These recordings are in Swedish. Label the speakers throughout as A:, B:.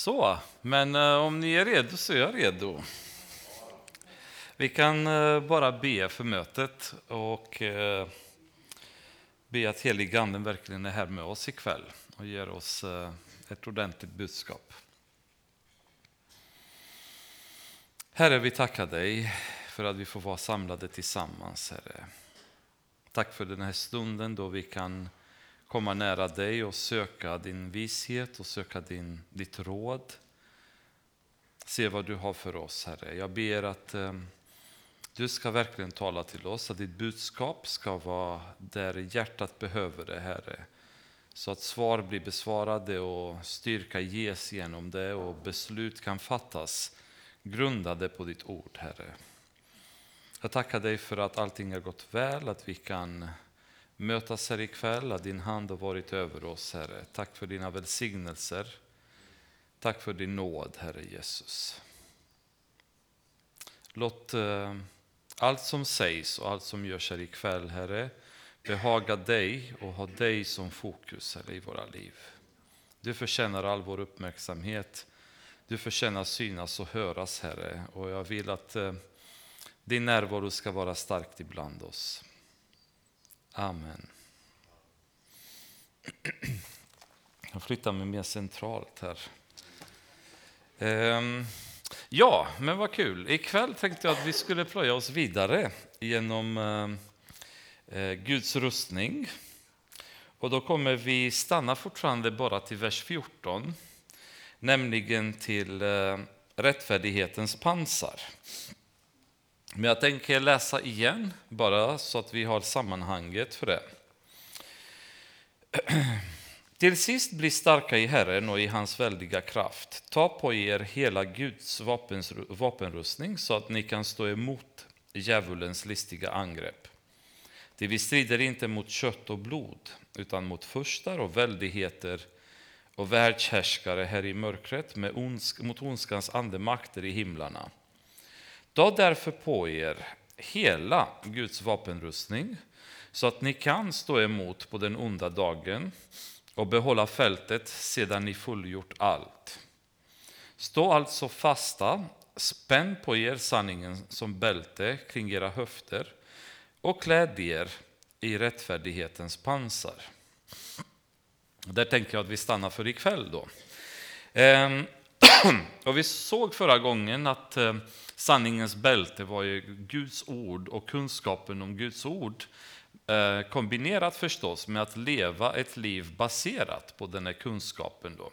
A: Så, men eh, om ni är redo så är jag redo. Vi kan eh, bara be för mötet och eh, be att heliganden verkligen är här med oss ikväll och ger oss ett ordentligt budskap. Herre, vi tackar dig för att vi får vara samlade tillsammans, Herre. Tack för den här stunden då vi kan komma nära dig och söka din vishet och söka din, ditt råd. Se vad du har för oss, Herre. Jag ber att eh, du ska verkligen tala till oss, att ditt budskap ska vara där hjärtat behöver det, Herre. Så att svar blir besvarade och styrka ges genom det och beslut kan fattas grundade på ditt ord, Herre. Jag tackar dig för att allting har gått väl, att vi kan mötas här ikväll, att din hand har varit över oss, Herre. Tack för dina välsignelser. Tack för din nåd, Herre Jesus. Låt eh, allt som sägs och allt som görs här ikväll, Herre, behaga dig och ha dig som fokus, Herre, i våra liv. Du förtjänar all vår uppmärksamhet. Du förtjänar synas och höras, Herre. Och jag vill att eh, din närvaro ska vara starkt ibland oss. Amen. Jag flyttar mig mer centralt här. Ehm, ja, men vad kul. Ikväll tänkte jag att vi skulle plöja oss vidare genom eh, eh Guds rustning. Och då kommer vi stanna fortfarande bara till vers 14, nämligen till eh, rättfärdighetens pansar. Men jag tänker läsa igen, bara så att vi har sammanhanget för det. Till sist bli starka i Herren och i hans väldiga kraft. Ta på er hela Guds vapenrustning så att ni kan stå emot djävulens listiga angrepp. Det vi strider inte mot kött och blod, utan mot furstar och väldigheter och världshärskare här i mörkret med ondsk, mot ondskans andemakter i himlarna. Ta därför på er hela Guds vapenrustning så att ni kan stå emot på den onda dagen och behålla fältet sedan ni fullgjort allt. Stå alltså fasta, spänn på er sanningen som bälte kring era höfter och kläd er i rättfärdighetens pansar. Där tänker jag att vi stannar för ikväll då. Ehm, och vi såg förra gången att eh, sanningens bälte var ju Guds ord och kunskapen om Guds ord eh, kombinerat förstås med att leva ett liv baserat på den här kunskapen. Då.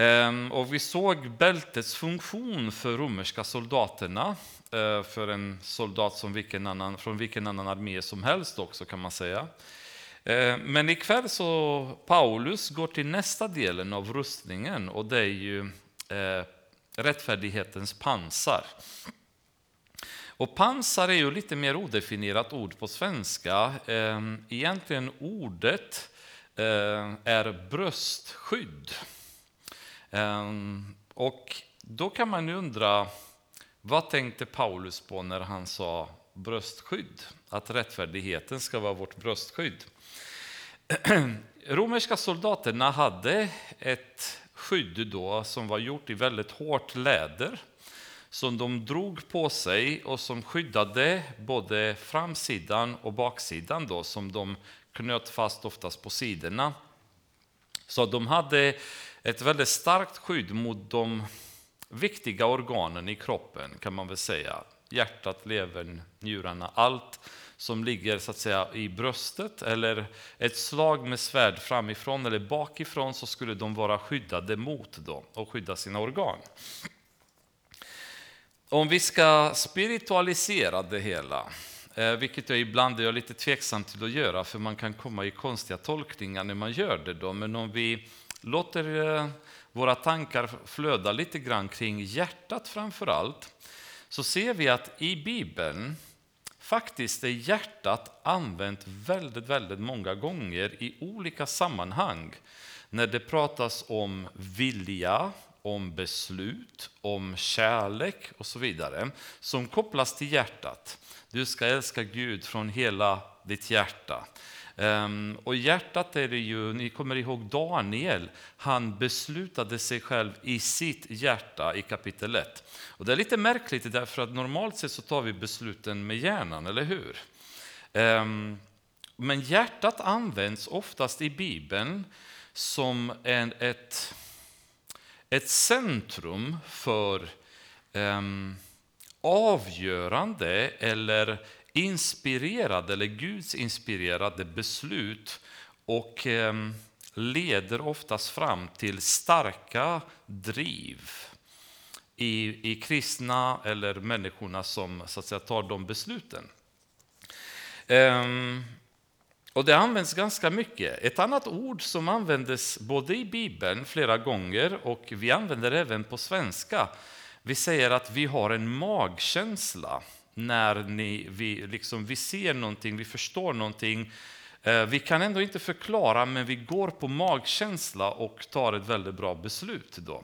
A: Ehm, och vi såg bältets funktion för romerska soldaterna, eh, för en soldat som vilken annan, från vilken annan armé som helst också kan man säga. Eh, men ikväll så Paulus går till nästa delen av rustningen och det är ju rättfärdighetens pansar. Och pansar är ju lite mer odefinierat ord på svenska. Ehm, egentligen ordet eh, är bröstskydd. Ehm, och då kan man ju undra, vad tänkte Paulus på när han sa bröstskydd? Att rättfärdigheten ska vara vårt bröstskydd. Romerska soldaterna hade ett skydd då som var gjort i väldigt hårt läder som de drog på sig och som skyddade både framsidan och baksidan då, som de knöt fast oftast på sidorna. Så de hade ett väldigt starkt skydd mot de viktiga organen i kroppen kan man väl säga. Hjärtat, levern, njurarna, allt som ligger så att säga i bröstet eller ett slag med svärd framifrån eller bakifrån så skulle de vara skyddade mot dem och skydda sina organ. Om vi ska spiritualisera det hela, eh, vilket jag ibland är lite tveksam till att göra för man kan komma i konstiga tolkningar när man gör det. Då. Men om vi låter eh, våra tankar flöda lite grann kring hjärtat framför allt så ser vi att i Bibeln Faktiskt är hjärtat använt väldigt, väldigt många gånger i olika sammanhang. När det pratas om vilja, om beslut, om kärlek och så vidare som kopplas till hjärtat. Du ska älska Gud från hela ditt hjärta. Um, och hjärtat är det ju, ni kommer ihåg Daniel, han beslutade sig själv i sitt hjärta i kapitel 1. Och det är lite märkligt därför att normalt sett så tar vi besluten med hjärnan, eller hur? Um, men hjärtat används oftast i Bibeln som en, ett, ett centrum för um, avgörande eller inspirerade eller Guds inspirerade beslut och ehm, leder oftast fram till starka driv i, i kristna eller människorna som så att säga, tar de besluten. Ehm, och Det används ganska mycket. Ett annat ord som användes både i Bibeln flera gånger och vi använder även på svenska. Vi säger att vi har en magkänsla när ni, vi, liksom, vi ser någonting, vi förstår någonting. Eh, vi kan ändå inte förklara, men vi går på magkänsla och tar ett väldigt bra beslut. Då.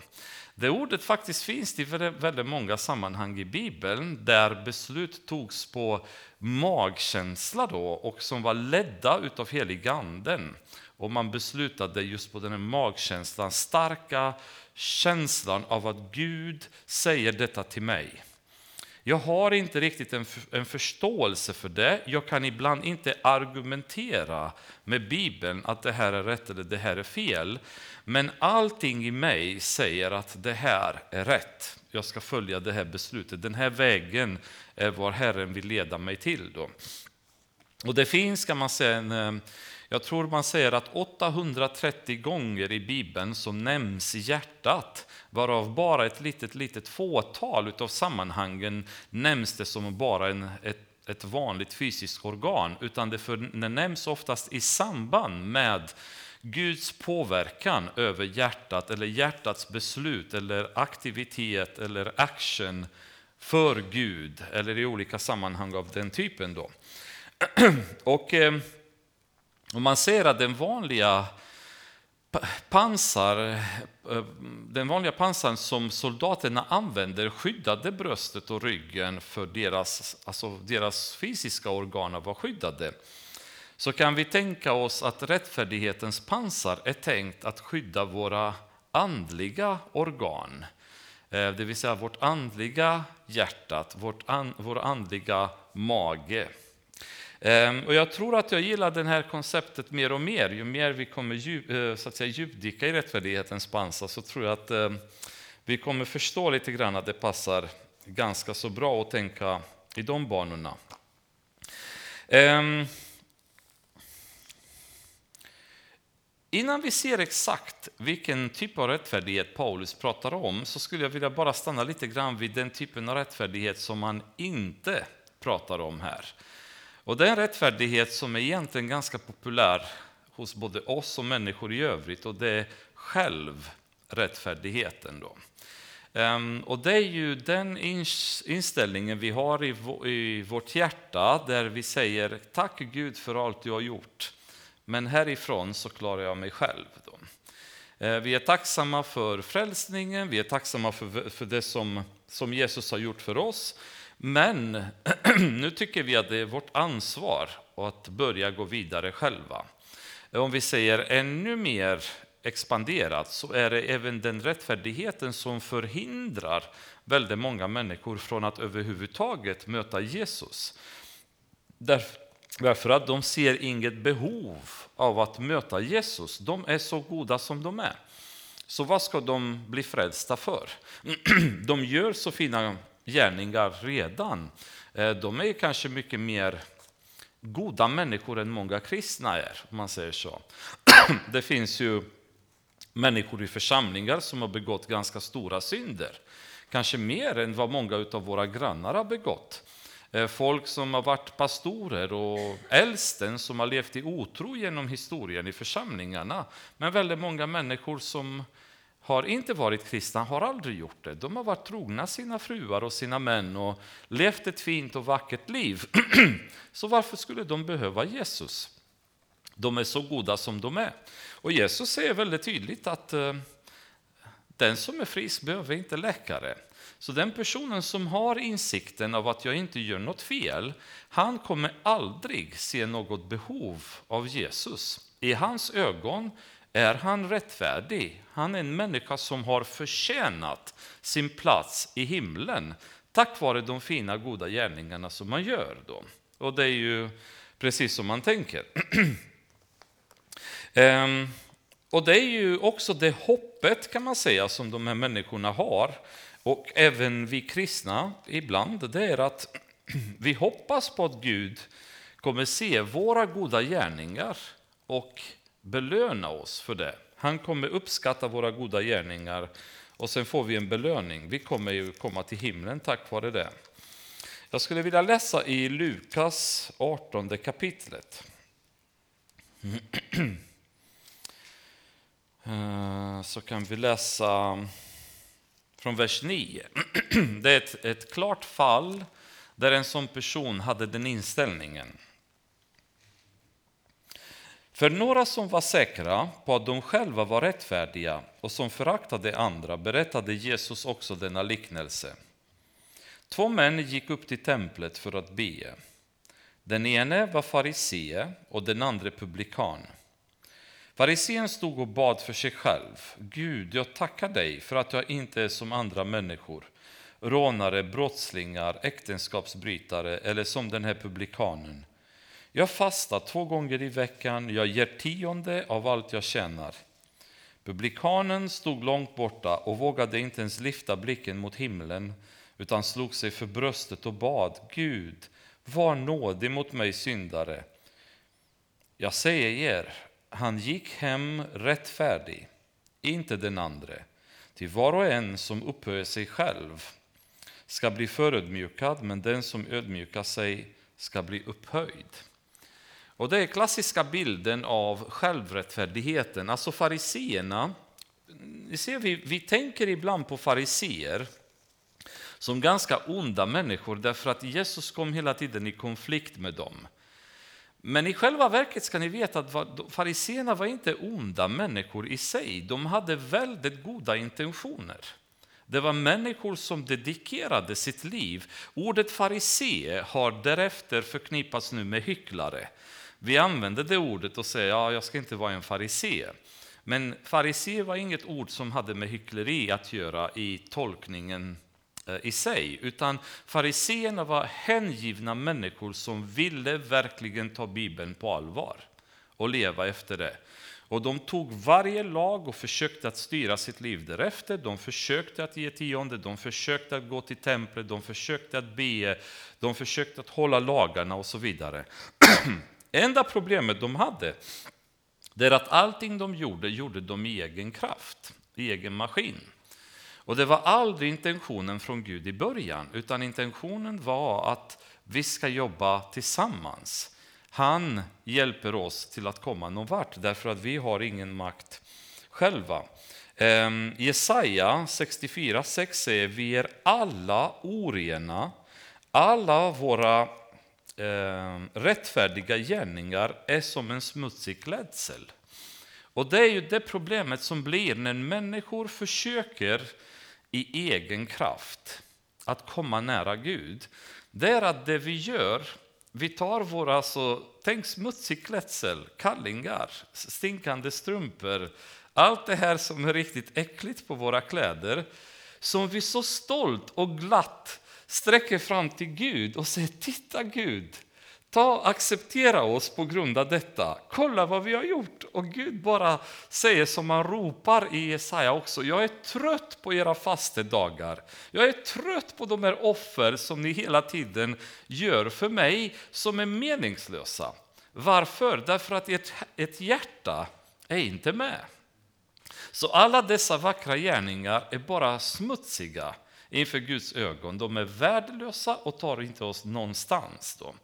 A: Det ordet faktiskt finns i väldigt många sammanhang i Bibeln där beslut togs på magkänsla då, och som var ledda av heliganden. Och man beslutade just på den här magkänslan, starka känslan av att Gud säger detta till mig. Jag har inte riktigt en, en förståelse för det. Jag kan ibland inte argumentera med Bibeln att det här är rätt eller det här är fel. Men allting i mig säger att det här är rätt. Jag ska följa det här beslutet. Den här vägen är vad Herren vill leda mig till. Då. Och det finns, kan man säga, en, eh, jag tror man säger att 830 gånger i Bibeln så nämns hjärtat, varav bara ett litet, litet fåtal av sammanhangen nämns det som bara en, ett, ett vanligt fysiskt organ, utan det, för, det nämns oftast i samband med Guds påverkan över hjärtat, eller hjärtats beslut, eller aktivitet eller action för Gud, eller i olika sammanhang av den typen. Då. Och... Eh, och man ser att den vanliga pansar, eh, den vanliga pansaren som soldaterna använder skyddade bröstet och ryggen för deras, alltså deras fysiska organ var skyddade. Så kan vi tänka oss att rättfärdighetens pansar är tänkt att skydda våra andliga organ. Eh, det vill säga vårt andliga hjärtat, vårt an, vår andliga mage. Ehm, och jag tror att jag gillar det här konceptet mer och mer. Ju mer vi kommer djup, eh, så att säga, djupdyka i rättfärdighetens pansar så tror jag att ehm, vi kommer förstå lite grann att det passar ganska så bra att tänka i de banorna. Ehm, innan vi ser exakt vilken typ av rättfärdighet Paulus pratar om så skulle jag vilja bara stanna lite grann vid den typen av rättfärdighet som han inte pratar om här. Och det är en rättfärdighet som är egentligen ganska populär hos både oss och människor i övrigt och det är självrättfärdigheten. Då. Ehm, och det är ju den inställningen vi har i vårt hjärta där vi säger tack Gud för allt du har gjort. Men härifrån så klarar jag mig själv. Då. Ehm, vi är tacksamma för frälsningen, vi är tacksamma för, för det som, som Jesus har gjort för oss. Men nu tycker vi att det är vårt ansvar att börja gå vidare själva. Om vi säger ännu mer expanderat så är det även den rättfärdigheten som förhindrar väldigt många människor från att överhuvudtaget möta Jesus. Därför att de ser inget behov av att möta Jesus. De är så goda som de är. Så vad ska de bli frälsta för? De gör så fina gärningar redan. Eh, de är kanske mycket mer goda människor än många kristna är, om man säger så. Det finns ju människor i församlingar som har begått ganska stora synder. Kanske mer än vad många av våra grannar har begått. Eh, folk som har varit pastorer och äldsten som har levt i otro genom historien i församlingarna. Men väldigt många människor som har inte varit kristna, har aldrig gjort det. De har varit trogna sina fruar och sina män och levt ett fint och vackert liv. Så varför skulle de behöva Jesus? De är så goda som de är. Och Jesus säger väldigt tydligt att eh, Den som är frisk behöver inte läkare. Så den personen som har insikten av att jag inte gör något fel, han kommer aldrig se något behov av Jesus. I hans ögon är han rättfärdig. Han är en människa som har förtjänat sin plats i himlen tack vare de fina goda gärningarna som man gör. Då. Och det är ju precis som man tänker. Ehm, och det är ju också det hoppet kan man säga som de här människorna har. Och även vi kristna ibland, det är att vi hoppas på att Gud kommer se våra goda gärningar och belöna oss för det. Han kommer uppskatta våra goda gärningar och sen får vi en belöning. Vi kommer ju komma till himlen tack vare det. Jag skulle vilja läsa i Lukas 18 kapitlet. Eh, så kan vi läsa från vers 9. Det är ett, ett klart fall där en sån person hade den inställningen. För några som var säkra på att de själva var rättfärdiga och som föraktade andra berättade Jesus också denna liknelse. Två män gick upp till templet för att be. Den ene var farisee och den andra publikan. Farisén stod och bad för sig själv. Gud, jag tackar dig för att jag inte är som andra människor, rånare, brottslingar, äktenskapsbrytare eller som den här publikanen. Jag fastar två gånger i veckan, jag ger tionde av allt jag tjänar. Publikanen stod långt borta och vågade inte ens lyfta blicken mot himlen utan slog sig för bröstet och bad Gud, var nådig mot mig syndare. Jag säger er, han gick hem rättfärdig, inte den andre. Till var och en som upphöjer sig själv ska bli förödmjukad, men den som ödmjukar sig ska bli upphöjd. Och det är klassiska bilden av självrättfärdigheten. Alltså fariseerna, vi, vi tänker ibland på fariseer som ganska onda människor därför att Jesus kom hela tiden i konflikt med dem. Men i själva verket ska ni veta att fariseerna var inte onda människor i sig. De hade väldigt goda intentioner. Det var människor som dedikerade sitt liv. Ordet farisee har därefter förknippats nu med hycklare. Vi använder det ordet och säger ja, jag ska inte vara en farisé. Men farisé var inget ord som hade med hyckleri att göra i tolkningen eh, i sig, utan fariseerna var hängivna människor som ville verkligen ta Bibeln på allvar och leva efter det. Och de tog varje lag och försökte att styra sitt liv därefter. De försökte att ge tionde, de försökte att gå till templet, de försökte att be, de försökte att hålla lagarna och så vidare. Enda problemet de hade, det är att allting de gjorde, gjorde de i egen kraft, i egen maskin. Och det var aldrig intentionen från Gud i början, utan intentionen var att vi ska jobba tillsammans. Han hjälper oss till att komma någon vart, därför att vi har ingen makt själva. Ehm, Jesaja 64.6 säger vi är alla orena, alla våra eh, rättfärdiga gärningar är som en smutsig klädsel. Och det är ju det problemet som blir när människor försöker i egen kraft att komma nära Gud, det är att det vi gör, vi tar våra, så, tänk smutsig klädsel, kallingar, stinkande strumpor, allt det här som är riktigt äckligt på våra kläder, som vi så stolt och glatt sträcker fram till Gud och säger, titta Gud, Ta, acceptera oss på grund av detta. Kolla vad vi har gjort. Och Gud bara säger som han ropar i Jesaja också. Jag är trött på era fastedagar. Jag är trött på de här offer som ni hela tiden gör för mig som är meningslösa. Varför? Därför att ert, ert hjärta är inte med. Så alla dessa vackra gärningar är bara smutsiga inför Guds ögon. De är värdelösa och tar inte oss någonstans. Då.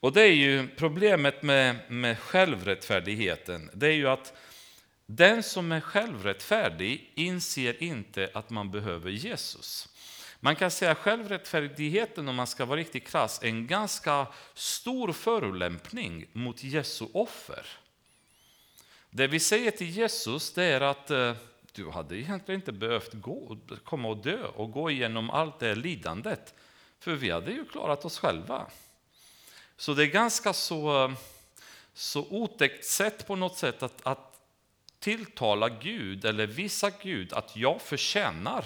A: Och det är ju problemet med, med självrättfärdigheten. Det är ju att den som är självrättfärdig inser inte att man behöver Jesus. Man kan säga att självrättfärdigheten, om man ska vara riktigt krass, är en ganska stor förolämpning mot Jesu offer. Det vi säger till Jesus det är att eh, du hade egentligen inte behövt gå, komma och dö och gå igenom allt det lidandet. För vi hade ju klarat oss själva. Så det är ganska så, så otäckt sätt på något sätt att, att tilltala Gud eller visa Gud att jag förtjänar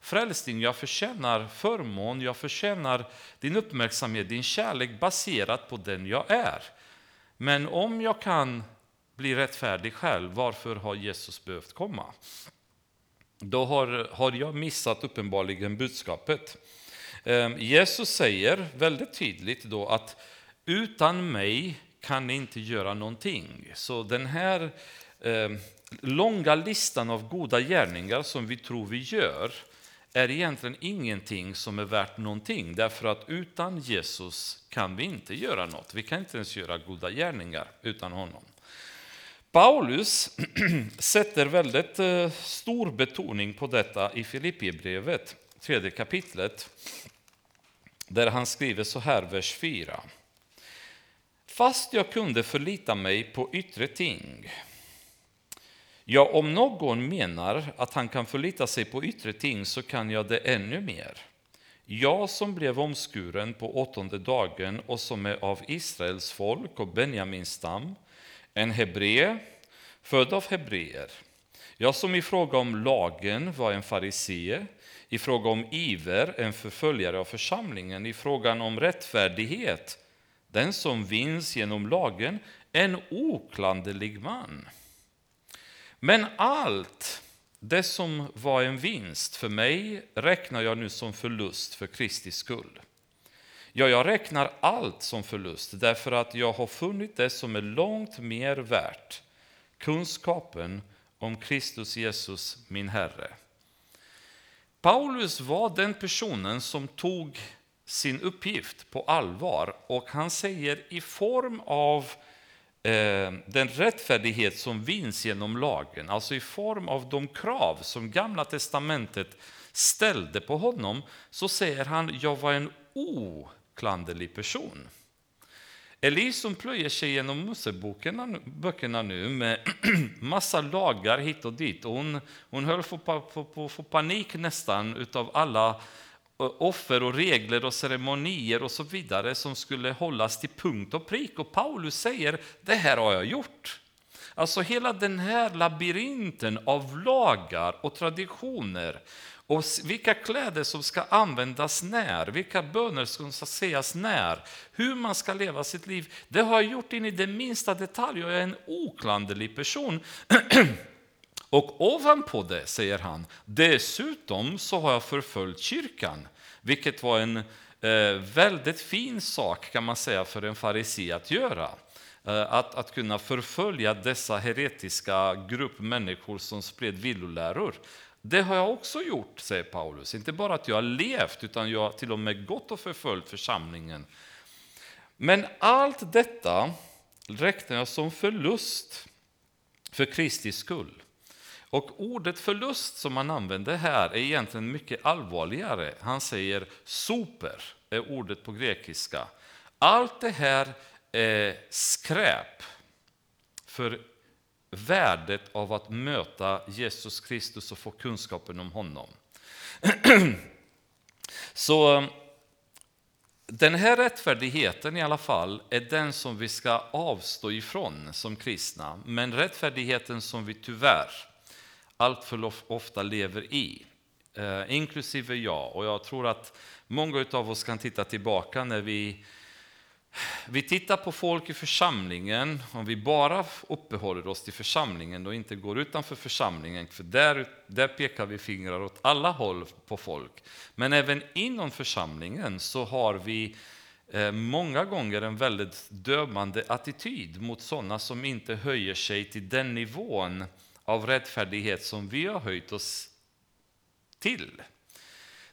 A: frälsning, jag förtjänar förmån, jag förtjänar din uppmärksamhet, din kärlek baserat på den jag är. Men om jag kan bli rättfärdig själv, varför har Jesus behövt komma? Då har, har jag missat uppenbarligen budskapet. Ehm, Jesus säger väldigt tydligt då att utan mig kan ni inte göra någonting. Så den här eh, långa listan av goda gärningar som vi tror vi gör är egentligen ingenting som är värt någonting. Därför att utan Jesus kan vi inte göra något. Vi kan inte ens göra goda gärningar utan honom. Paulus sätter väldigt eh, stor betoning på detta i Filippibrevet, tredje kapitlet, där han skriver så här, vers 4. Fast jag kunde förlita mig på yttre ting. Ja, om någon menar att han kan förlita sig på yttre ting så kan jag det ännu mer. Jag som blev omskuren på åttonde dagen och som är av Israels folk och Benjamins stam, en hebré, född av hebreer. Jag som i fråga om lagen var en farisee, i fråga om iver en förföljare av församlingen, i frågan om rättfärdighet den som vinns genom lagen, en oklanderlig man. Men allt det som var en vinst för mig räknar jag nu som förlust för Kristi skull. Ja, jag räknar allt som förlust därför att jag har funnit det som är långt mer värt, kunskapen om Kristus Jesus, min Herre. Paulus var den personen som tog sin uppgift på allvar. Och han säger i form av eh, den rättfärdighet som vinns genom lagen, alltså i form av de krav som Gamla testamentet ställde på honom, så säger han jag var en O, klanderlig person. Elise som plöjer sig genom Moseböckerna nu med massa lagar hit och dit. Och hon, hon höll på att få panik nästan av alla eh, offer och regler och ceremonier och så vidare som skulle hållas till punkt och prick. Och Paulus säger, det här har jag gjort. Alltså hela den här labyrinten av lagar och traditioner och vilka kläder som ska användas när, vilka böner som ska sägas när, hur man ska leva sitt liv. Det har jag gjort in i den minsta detalj och jag är en oklanderlig person. Och ovanpå det, säger han, dessutom så har jag förföljt kyrkan, vilket var en eh, väldigt fin sak kan man säga för en farisé att göra. Eh, att, att kunna förfölja dessa heretiska grupp människor som spred villoläror. Det har jag också gjort, säger Paulus. Inte bara att jag har levt, utan jag har till och med gått och förföljt församlingen. Men allt detta räknar jag som förlust för Kristi skull. Och ordet förlust som han använder här är egentligen mycket allvarligare. Han säger super, är ordet på grekiska. Allt det här är skräp för värdet av att möta Jesus Kristus och få kunskapen om honom. Så eh, den här rättfärdigheten i alla fall är den som vi ska avstå ifrån som kristna. Men rättfärdigheten som vi tyvärr alltför ofta lever i, eh, inklusive jag. Och jag tror att många av oss kan titta tillbaka när vi vi tittar på folk i församlingen, om vi bara uppehåller oss till församlingen och inte går utanför församlingen, för där, där pekar vi fingrar åt alla håll på folk. Men även inom församlingen så har vi eh, många gånger en väldigt dömande attityd mot sådana som inte höjer sig till den nivån av rättfärdighet som vi har höjt oss till.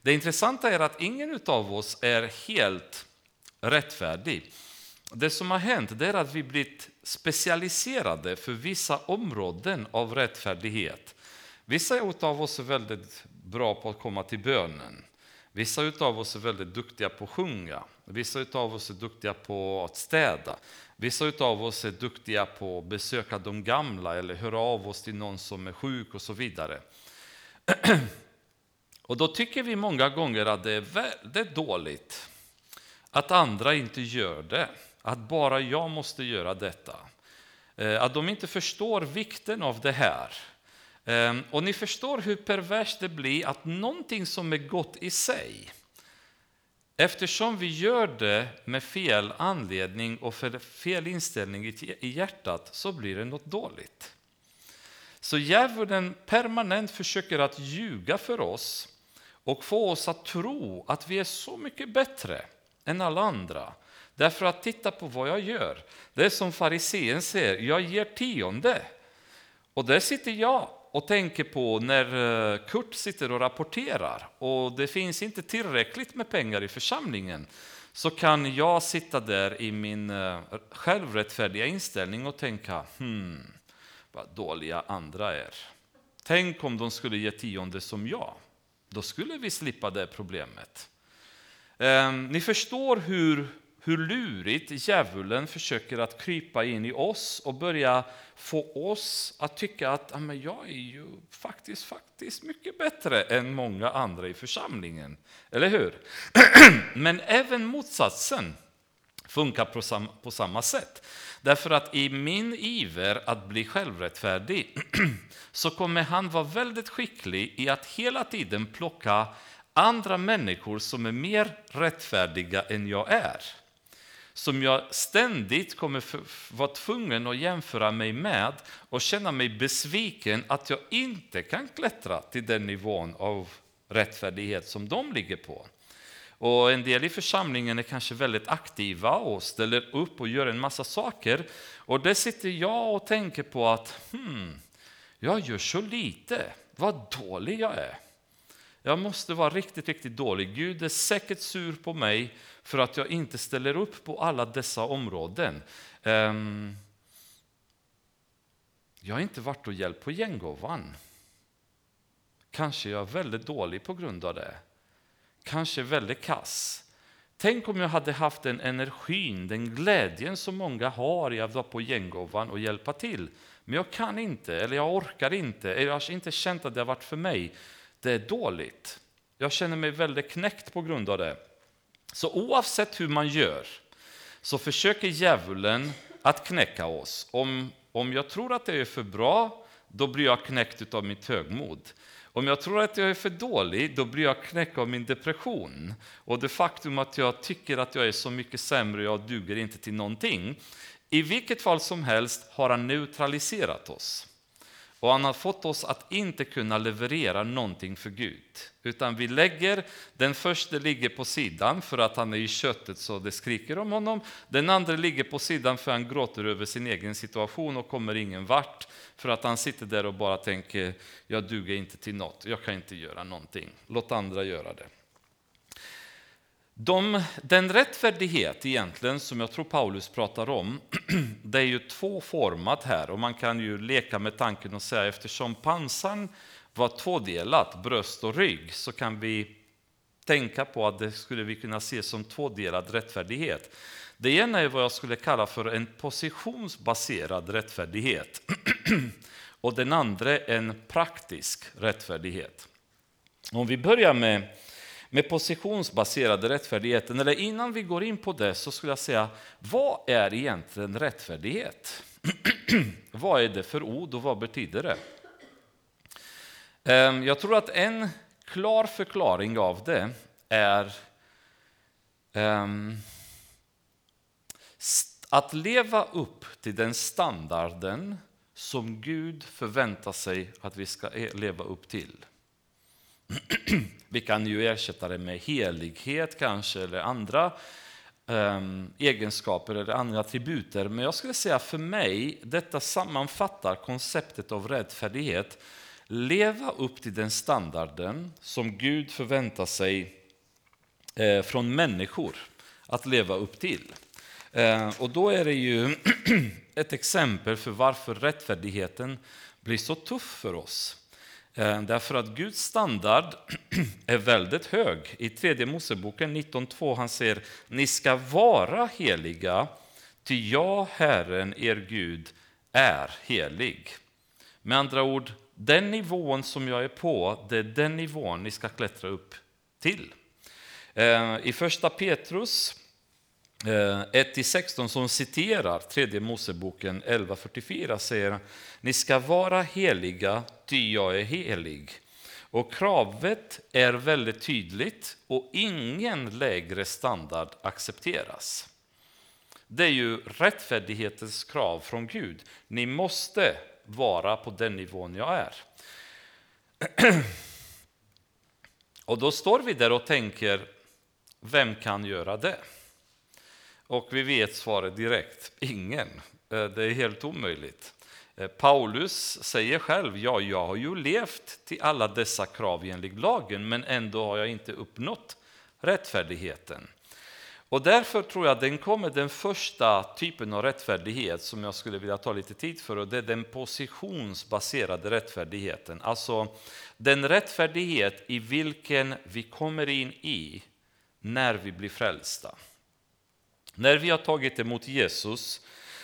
A: Det intressanta är att ingen av oss är helt rättfärdig. Det som har hänt är att vi blivit specialiserade för vissa områden av rättfärdighet. Vissa av oss är väldigt bra på att komma till bönen. Vissa av oss är väldigt duktiga på att sjunga. Vissa av oss är duktiga på att städa. Vissa av oss är duktiga på att besöka de gamla eller höra av oss till någon som är sjuk och så vidare. Och då tycker vi många gånger att det är väldigt dåligt att andra inte gör det, att bara jag måste göra detta. Eh, att de inte förstår vikten av det här. Eh, och ni förstår hur perverst det blir att någonting som är gott i sig, eftersom vi gör det med fel anledning och fel inställning i hjärtat, så blir det något dåligt. Så djävulen permanent försöker att ljuga för oss och få oss att tro att vi är så mycket bättre än alla andra. Därför att titta på vad jag gör. Det är som farisén säger, jag ger tionde. Och där sitter jag och tänker på när eh, Kurt sitter och rapporterar och det finns inte tillräckligt med pengar i församlingen så kan jag sitta där i min eh, självrättfärdiga inställning och tänka hmm, vad dåliga andra är. Tänk om de skulle ge tionde som jag. Då skulle vi slippa det problemet. Ehm, ni förstår hur hur lurigt djävulen försöker att krypa in i oss och börja få oss att tycka att ja, men jag är ju faktiskt, faktiskt mycket bättre än många andra i församlingen. Eller hur? men även motsatsen funkar på, sam, på samma sätt. Därför att i min iver att bli självrättfärdig så kommer han vara väldigt skicklig i att hela tiden plocka andra människor som är mer rättfärdiga än jag är som jag ständigt kommer vara tvungen att jämföra mig med och känna mig besviken att jag inte kan klättra till den nivån av rättfärdighet som de ligger på. Och en del i församlingen är kanske väldigt aktiva och ställer upp och gör en massa saker. Och där sitter jag och tänker på att hmm, jag gör så lite, vad dålig jag är. Jag måste vara riktigt, riktigt dålig. Gud är säkert sur på mig för att jag inte ställer upp på alla dessa områden. Ehm, jag har inte varit och hjälpt på gänggåvan. Kanske jag är väldigt dålig på grund av det. Kanske väldigt kass. Tänk om jag hade haft den energin, den glädjen som många har i att vara på gänggåvan och hjälpa till. Men jag kan inte, eller jag orkar inte, eller jag har inte känt att det har varit för mig. Det är dåligt. Jag känner mig väldigt knäckt på grund av det. Så oavsett hur man gör så försöker djävulen att knäcka oss. Om, om jag tror att jag är för bra, då blir jag knäckt av mitt högmod. Om jag tror att jag är för dålig, då blir jag knäckt av min depression. Och det faktum att jag tycker att jag är så mycket sämre, jag duger inte till någonting. I vilket fall som helst har han neutraliserat oss. Och han har fått oss att inte kunna leverera någonting för Gud. Utan vi lägger, den första ligger på sidan för att han är i köttet så det skriker om honom. Den andra ligger på sidan för han gråter över sin egen situation och kommer ingen vart. För att han sitter där och bara tänker, jag duger inte till något, jag kan inte göra någonting. Låt andra göra det. De, den rättfärdighet egentligen som jag tror Paulus pratar om, det är ju tvåformat här och man kan ju leka med tanken och säga eftersom pansaren var tvådelat, bröst och rygg, så kan vi tänka på att det skulle vi kunna se som tvådelad rättfärdighet. Det ena är vad jag skulle kalla för en positionsbaserad rättfärdighet och den andra en praktisk rättfärdighet. Om vi börjar med med positionsbaserade rättfärdigheten. Eller innan vi går in på det så skulle jag säga, vad är egentligen rättfärdighet? vad är det för ord och vad betyder det? Ehm, jag tror att en klar förklaring av det är ehm, att leva upp till den standarden som Gud förväntar sig att vi ska e-, leva upp till. Vi kan ju ersätta det med helighet kanske, eller andra um, egenskaper eller andra attributer. Men jag skulle säga för mig, detta sammanfattar konceptet av rättfärdighet. Leva upp till den standarden som Gud förväntar sig eh, från människor att leva upp till. Eh, och då är det ju ett exempel för varför rättfärdigheten blir så tuff för oss. Eh, därför att Guds standard är väldigt hög. I tredje Moseboken 19.2 han säger ni ska vara heliga, ty jag, Herren, er Gud, är helig. Med andra ord, den nivån som jag är på, det är den nivån ni ska klättra upp till. Eh, I första Petrus eh, 1-16 som citerar tredje Moseboken 11.44 säger ni ska vara heliga, ty jag är helig. Och kravet är väldigt tydligt och ingen lägre standard accepteras. Det är ju rättfärdighetens krav från Gud. Ni måste vara på den nivån jag är. Och då står vi där och tänker, vem kan göra det? Och vi vet svaret direkt, ingen. Eh, det är helt omöjligt. Eh, Paulus säger själv, ja, jag har ju levt till alla dessa krav enligt lagen, men ändå har jag inte uppnått rättfärdigheten. Och därför tror jag att den kommer den första typen av rättfärdighet som jag skulle vilja ta lite tid för, och det är den positionsbaserade rättfärdigheten. Alltså den rättfärdighet i vilken vi kommer in i när vi blir frälsta. När vi har tagit emot Jesus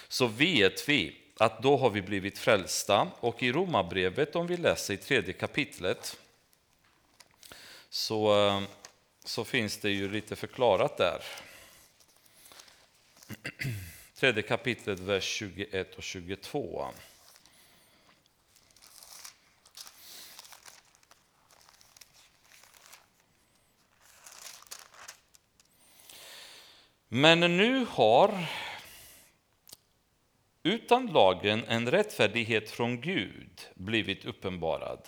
A: så vet vi att då har vi blivit frälsta. Och i Romarbrevet, om vi läser i tredje kapitlet, så, eh, så finns det ju lite förklarat där. Tredje kapitlet, vers 21 och 22. Men nu har utan lagen en rättfärdighet från Gud blivit uppenbarad.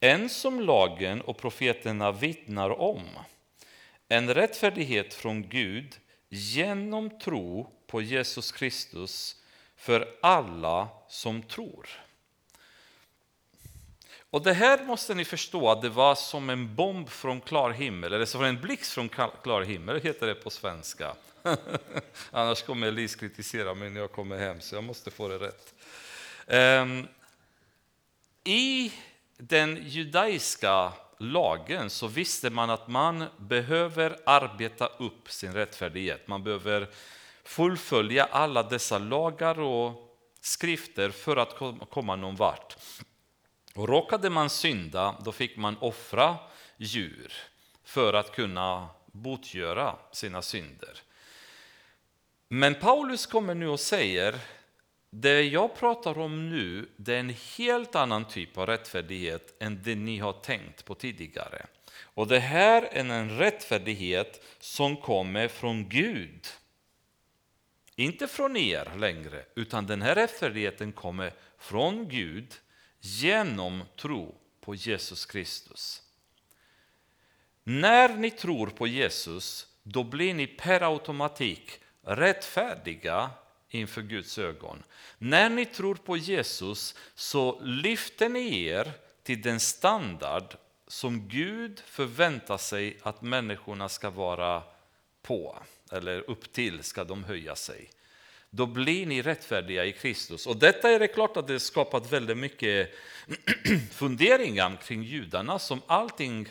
A: En som lagen och profeterna vittnar om. En rättfärdighet från Gud genom tro på Jesus Kristus för alla som tror. Och det här måste ni förstå att det var som en bomb från klar himmel, eller som en blixt från klar himmel, heter det på svenska. Annars kommer Elise kritisera mig när jag kommer hem, så jag måste få det rätt. Um, I den judaiska lagen så visste man att man behöver arbeta upp sin rättfärdighet. Man behöver fullfölja alla dessa lagar och skrifter för att komma någon vart. Och råkade man synda, då fick man offra djur för att kunna botgöra sina synder. Men Paulus kommer nu och säger, det jag pratar om nu, det är en helt annan typ av rättfärdighet än det ni har tänkt på tidigare. Och det här är en rättfärdighet som kommer från Gud. Inte från er längre, utan den här rättfärdigheten kommer från Gud genom tro på Jesus Kristus. När ni tror på Jesus, då blir ni per automatik rättfärdiga inför Guds ögon. När ni tror på Jesus så lyfter ni er till den standard som Gud förväntar sig att människorna ska vara på, eller upp till ska de höja sig då blir ni rättfärdiga i Kristus. Och detta är det klart att det skapat väldigt mycket funderingar kring judarna som allting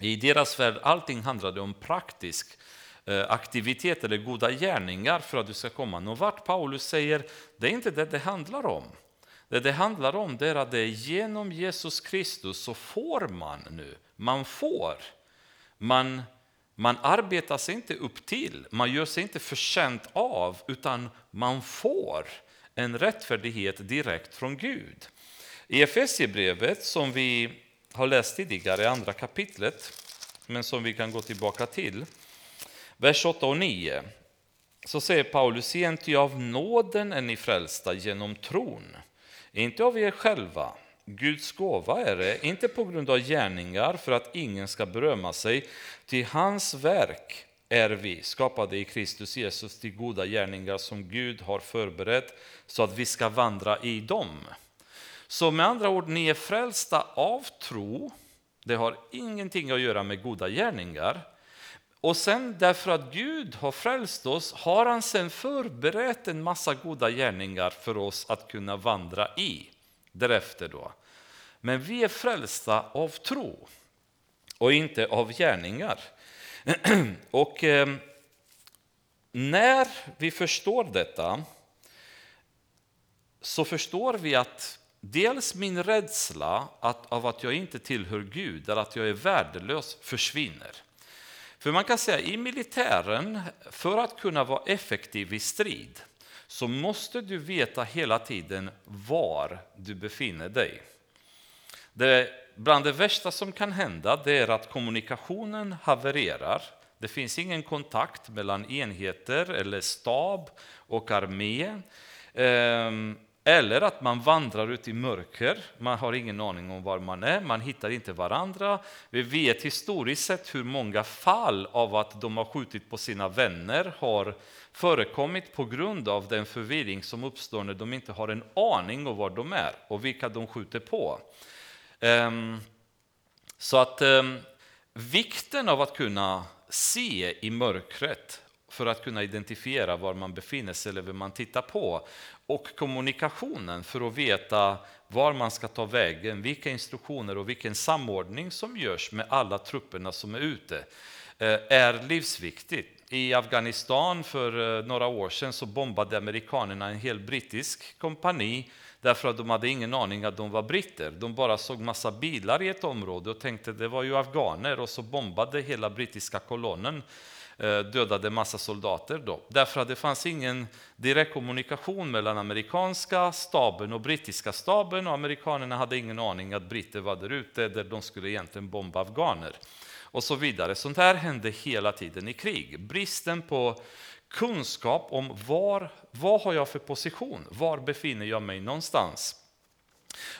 A: i deras värld, allting handlade om praktisk eh, aktivitet eller goda gärningar för att du ska komma någon vart. Paulus säger, det är inte det det handlar om. Det det handlar om det är att det är genom Jesus Kristus så får man nu, man får. Man man arbetar sig inte upp till, man gör sig inte förtjänt av, utan man får en rättfärdighet direkt från Gud. I Efesierbrevet, som vi har läst tidigare, i andra kapitlet, men som vi kan gå tillbaka till, vers 8 och 9, så säger Paulus, igen, ty av nåden är ni frälsta genom tron, inte av er själva, Guds gåva är det, inte på grund av gärningar för att ingen ska berömma sig, till hans verk är vi skapade i Kristus Jesus till goda gärningar som Gud har förberett så att vi ska vandra i dem. Så med andra ord, ni är frälsta av tro. Det har ingenting att göra med goda gärningar. Och sen därför att Gud har frälst oss har han sen förberett en massa goda gärningar för oss att kunna vandra i därefter. Då. Men vi är frälsta av tro och inte av gärningar. och eh, när vi förstår detta så förstår vi att dels min rädsla att, av att jag inte tillhör Gud, eller att jag är värdelös, försvinner. För man kan säga i militären, för att kunna vara effektiv i strid, så måste du veta hela tiden var du befinner dig. Det, bland det värsta som kan hända det är att kommunikationen havererar. Det finns ingen kontakt mellan enheter eller stab och armé. Ehm, eller att man vandrar ut i mörker, man har ingen aning om var man är, man hittar inte varandra. Vi vet historiskt sett hur många fall av att de har skjutit på sina vänner har förekommit på grund av den förvirring som uppstår när de inte har en aning om var de är och vilka de skjuter på. Ehm, så att ehm, vikten av att kunna se i mörkret för att kunna identifiera var man befinner sig eller vem man tittar på. Och kommunikationen för att veta var man ska ta vägen, vilka instruktioner och vilken samordning som görs med alla trupperna som är ute eh, är livsviktigt. I Afghanistan för eh, några år sedan så bombade amerikanerna en hel brittisk kompani därför att de hade ingen aning att de var britter. De bara såg massa bilar i ett område och tänkte det var ju afghaner och så bombade hela brittiska kolonnen eh, dödade massa soldater. Då. Därför att det fanns ingen direkt kommunikation mellan amerikanska staben och brittiska staben och amerikanerna hade ingen aning att britter var där ute där de skulle egentligen bomba afghaner. Och så vidare. Sånt här hände hela tiden i krig. Bristen på kunskap om var, vad har jag för position, var befinner jag mig någonstans.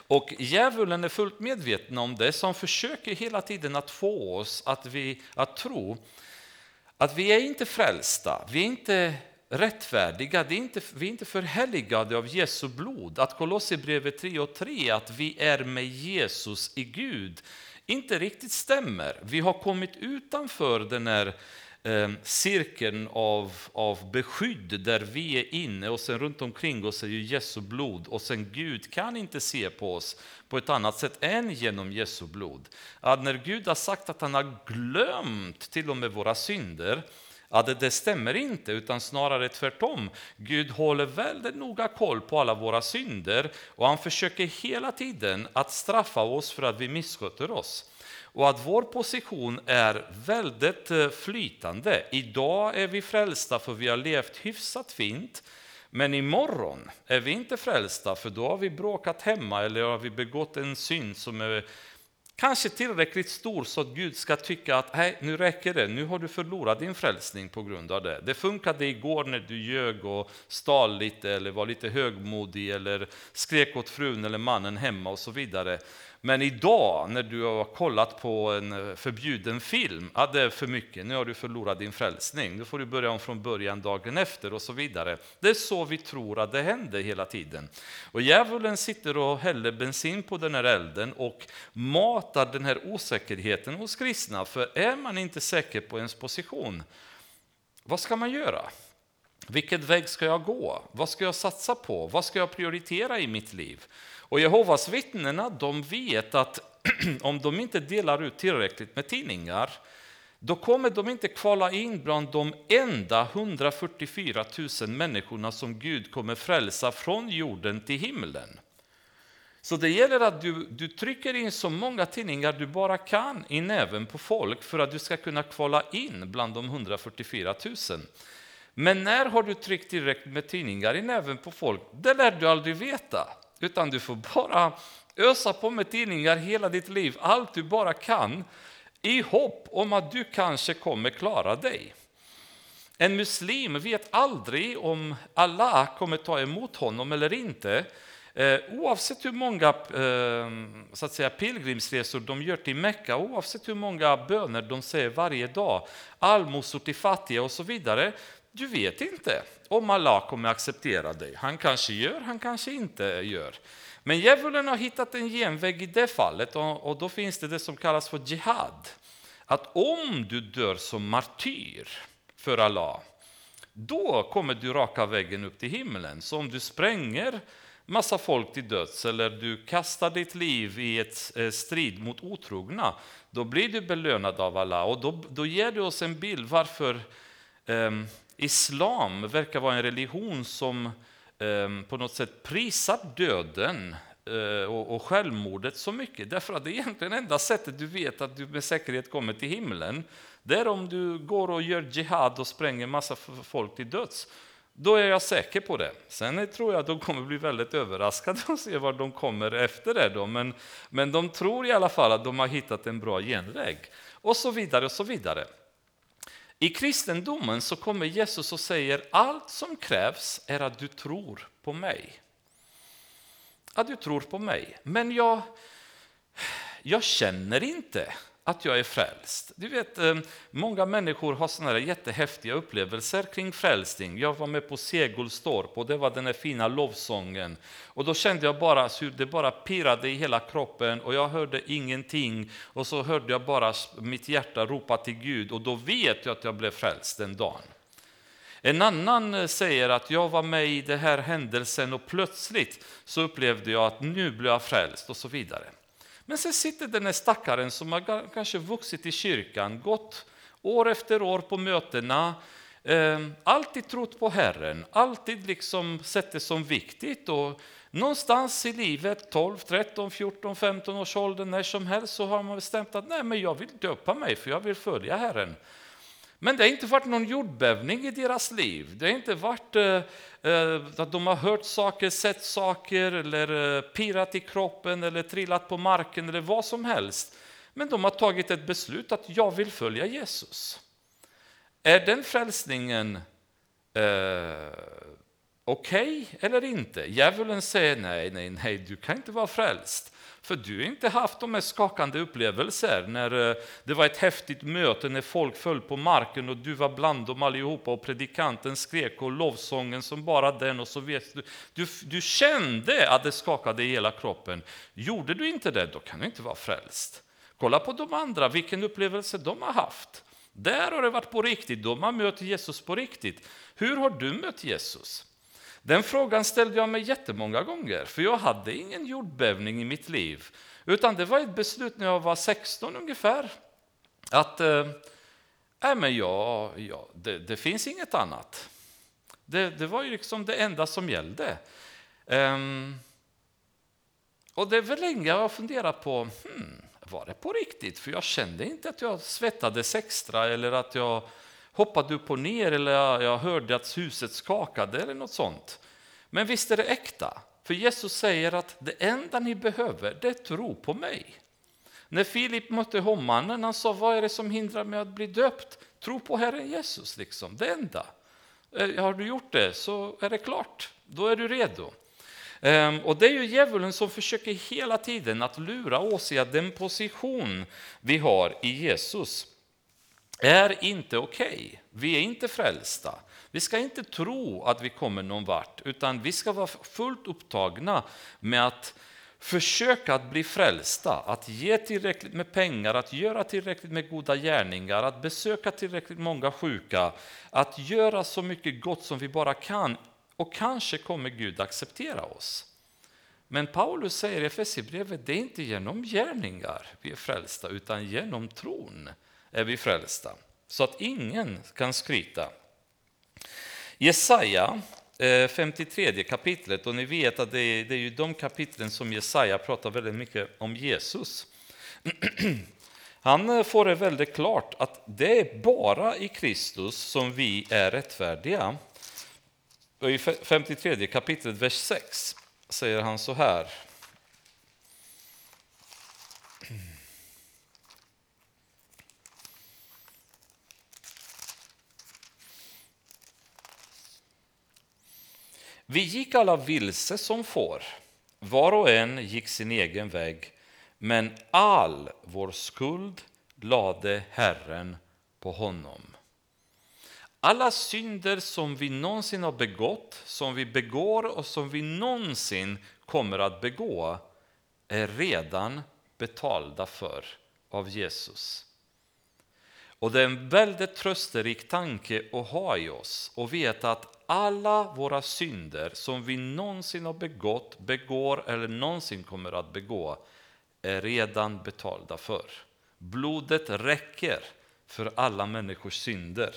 A: Och djävulen är fullt medveten om det, som försöker hela tiden att få oss att, vi, att tro att vi är inte frälsta, vi är inte rättfärdiga, är inte, vi är inte förhelligade av Jesu blod. Att Kolosserbrevet 3 och 3, att vi är med Jesus i Gud, inte riktigt stämmer. Vi har kommit utanför den här Ehm, cirkeln av, av beskydd där vi är inne och sen runt omkring oss är ju Jesu blod och sen Gud kan inte se på oss på ett annat sätt än genom Jesu blod. Att när Gud har sagt att han har glömt till och med våra synder, Ja, det, det, stämmer inte, utan snarare tvärtom. Gud håller väldigt noga koll på alla våra synder och han försöker hela tiden att straffa oss för att vi missköter oss. Och att vår position är väldigt eh, flytande. Idag är vi frälsta för vi har levt hyfsat fint. Men imorgon är vi inte frälsta för då har vi bråkat hemma eller har vi begått en synd som är kanske tillräckligt stor så att Gud ska tycka att Nej, nu räcker det, nu har du förlorat din frälsning på grund av det. Det funkade igår när du ljög och stal lite eller var lite högmodig eller skrek åt frun eller mannen hemma och så vidare. Men idag när du har kollat på en förbjuden film, ja, det är för mycket, nu har du förlorat din frälsning, nu får du börja om från början dagen efter och så vidare. Det är så vi tror att det händer hela tiden. Och djävulen sitter och häller bensin på den här elden och matar den här osäkerheten hos kristna, för är man inte säker på ens position, vad ska man göra? Vilket väg ska jag gå? Vad ska jag satsa på? Vad ska jag prioritera i mitt liv? Och Jehovas vittnena de vet att om de inte delar ut tillräckligt med tidningar då kommer de inte kvala in bland de enda 144 000 människorna som Gud kommer frälsa från jorden till himlen. Så det gäller att du, du trycker in så många tidningar du bara kan i näven på folk för att du ska kunna kvala in bland de 144 000. Men när har du tryckt tillräckligt med tidningar i näven på folk? Det lär du aldrig veta. Utan du får bara ösa på med tidningar hela ditt liv, allt du bara kan, i hopp om att du kanske kommer klara dig. En muslim vet aldrig om Allah kommer ta emot honom eller inte. Eh, oavsett hur många eh, så att säga, pilgrimsresor de gör till Mekka oavsett hur många böner de säger varje dag, allmosor till fattiga och så vidare, du vet inte om Allah kommer acceptera dig. Han kanske gör, han kanske inte gör. Men djävulen har hittat en genväg i det fallet och då finns det det som kallas för jihad. Att om du dör som martyr för Allah, då kommer du raka vägen upp till himlen. Så om du spränger massa folk till döds eller du kastar ditt liv i ett eh, strid mot otrogna, då blir du belönad av Allah. Och då, då ger du oss en bild varför eh, islam verkar vara en religion som ehm, på något sätt prisar döden eh, och, och självmordet så mycket. Därför att det är egentligen enda sättet du vet att du med säkerhet kommer till himlen. Det är om du går och gör jihad och spränger massa folk till döds. Då är jag säker på det. Sen tror jag att de kommer bli väldigt överraskade och se var de kommer efter det. Då. Men, men de tror i alla fall att de har hittat en bra genväg. Och så vidare och så vidare. I kristendomen så kommer Jesus och säger allt som krävs är att du tror på mig. Att du tror på mig. Men jag, jag känner inte att jag är frälst. Du vet, eh, många människor har såna här jättehäftiga upplevelser kring frälsning. Jag var med på Segulstorp och det var den här fina lovsången. Och då kände jag bara hur det bara pirrade i hela kroppen och jag hörde ingenting. Och så hörde jag bara mitt hjärta ropa till Gud och då vet jag att jag blev frälst den dagen. En annan eh, säger att jag var med i den här händelsen och plötsligt så upplevde jag att nu blev jag frälst och så vidare. Men sen sitter den här stackaren som har kanske vuxit i kyrkan, gått år efter år på mötena, eh, alltid trott på Herren, alltid liksom sett det som viktigt. Och någonstans i livet, 12, 13, 14, 15 års ålder, när som helst, så har man bestämt att nej, men jag vill döpa mig för jag vill följa Herren. Men det har inte varit någon jordbävning i deras liv. Det har inte varit eh, eh att de har hört saker, sett saker eller eh, pirrat i kroppen eller trillat på marken eller vad som helst. Men de har tagit ett beslut att jag vill följa Jesus. Är den frälsningen eh, okej okay eller inte? Djävulen säger nej, nej, nej, du kan inte vara frälst. För du har inte haft de här skakande upplevelser när eh, det var ett häftigt möte när folk föll på marken och du var bland dem allihopa och predikanten skrek och lovsången som bara den och så vet du, du, du kände att det skakade i hela kroppen. Gjorde du inte det, då kan du inte vara frälst. Kolla på de andra, vilken upplevelse de har haft. Där har det varit på riktigt, de har mött Jesus på riktigt. Hur har du mött Jesus? Den frågan ställde jag mig jättemånga gånger, för jag hade ingen jordbävning i mitt liv. Utan det var ett beslut när jag var 16 ungefär, att äh, men ja, ja, det, det finns inget annat. Det, det, var ju liksom det enda som gällde. Um, och det är väl länge jag har funderat på, hmm, var det på riktigt? För jag kände inte att jag svettades extra eller att jag hoppade upp och ner eller jag hörde att huset skakade eller något sånt. Men visst är det äkta, för Jesus säger att det enda ni behöver det är tro på mig. När Filip mötte hovmannen, han sa vad är det som hindrar mig att bli döpt? Tro på Herren Jesus, liksom. det enda. Eh, har du gjort det så är det klart, då är du redo. Ehm, och det är ju djävulen som försöker hela tiden att lura oss i den position vi har i Jesus är inte okej. Okay. Vi är inte frälsta. Vi ska inte tro att vi kommer någon vart, utan vi ska vara fullt upptagna med att försöka att bli frälsta, att ge tillräckligt med pengar, att göra tillräckligt med goda gärningar, att besöka tillräckligt många sjuka, att göra så mycket gott som vi bara kan. Och kanske kommer Gud acceptera oss. Men Paulus säger i Efesierbrevet, det är inte genom gärningar vi är frälsta, utan genom tron är vi frälsta. Så att ingen kan skryta. Jesaja eh, 53 kapitlet, och ni vet att det är, det är ju de kapitlen som Jesaja pratar väldigt mycket om Jesus. Han eh, får det väldigt klart att det är bara i Kristus som vi är rättfärdiga. Och I 53 kapitlet, vers 6, säger han så här. Vi gick alla vilse som får, var och en gick sin egen väg, men all vår skuld lade Herren på honom. Alla synder som vi någonsin har begått, som vi begår och som vi någonsin kommer att begå är redan betalda för av Jesus. Och det är en väldigt trösterik tanke att ha i oss och veta att alla våra synder som vi någonsin har begått, begår eller någonsin kommer att begå är redan betalda för. Blodet räcker för alla människors synder.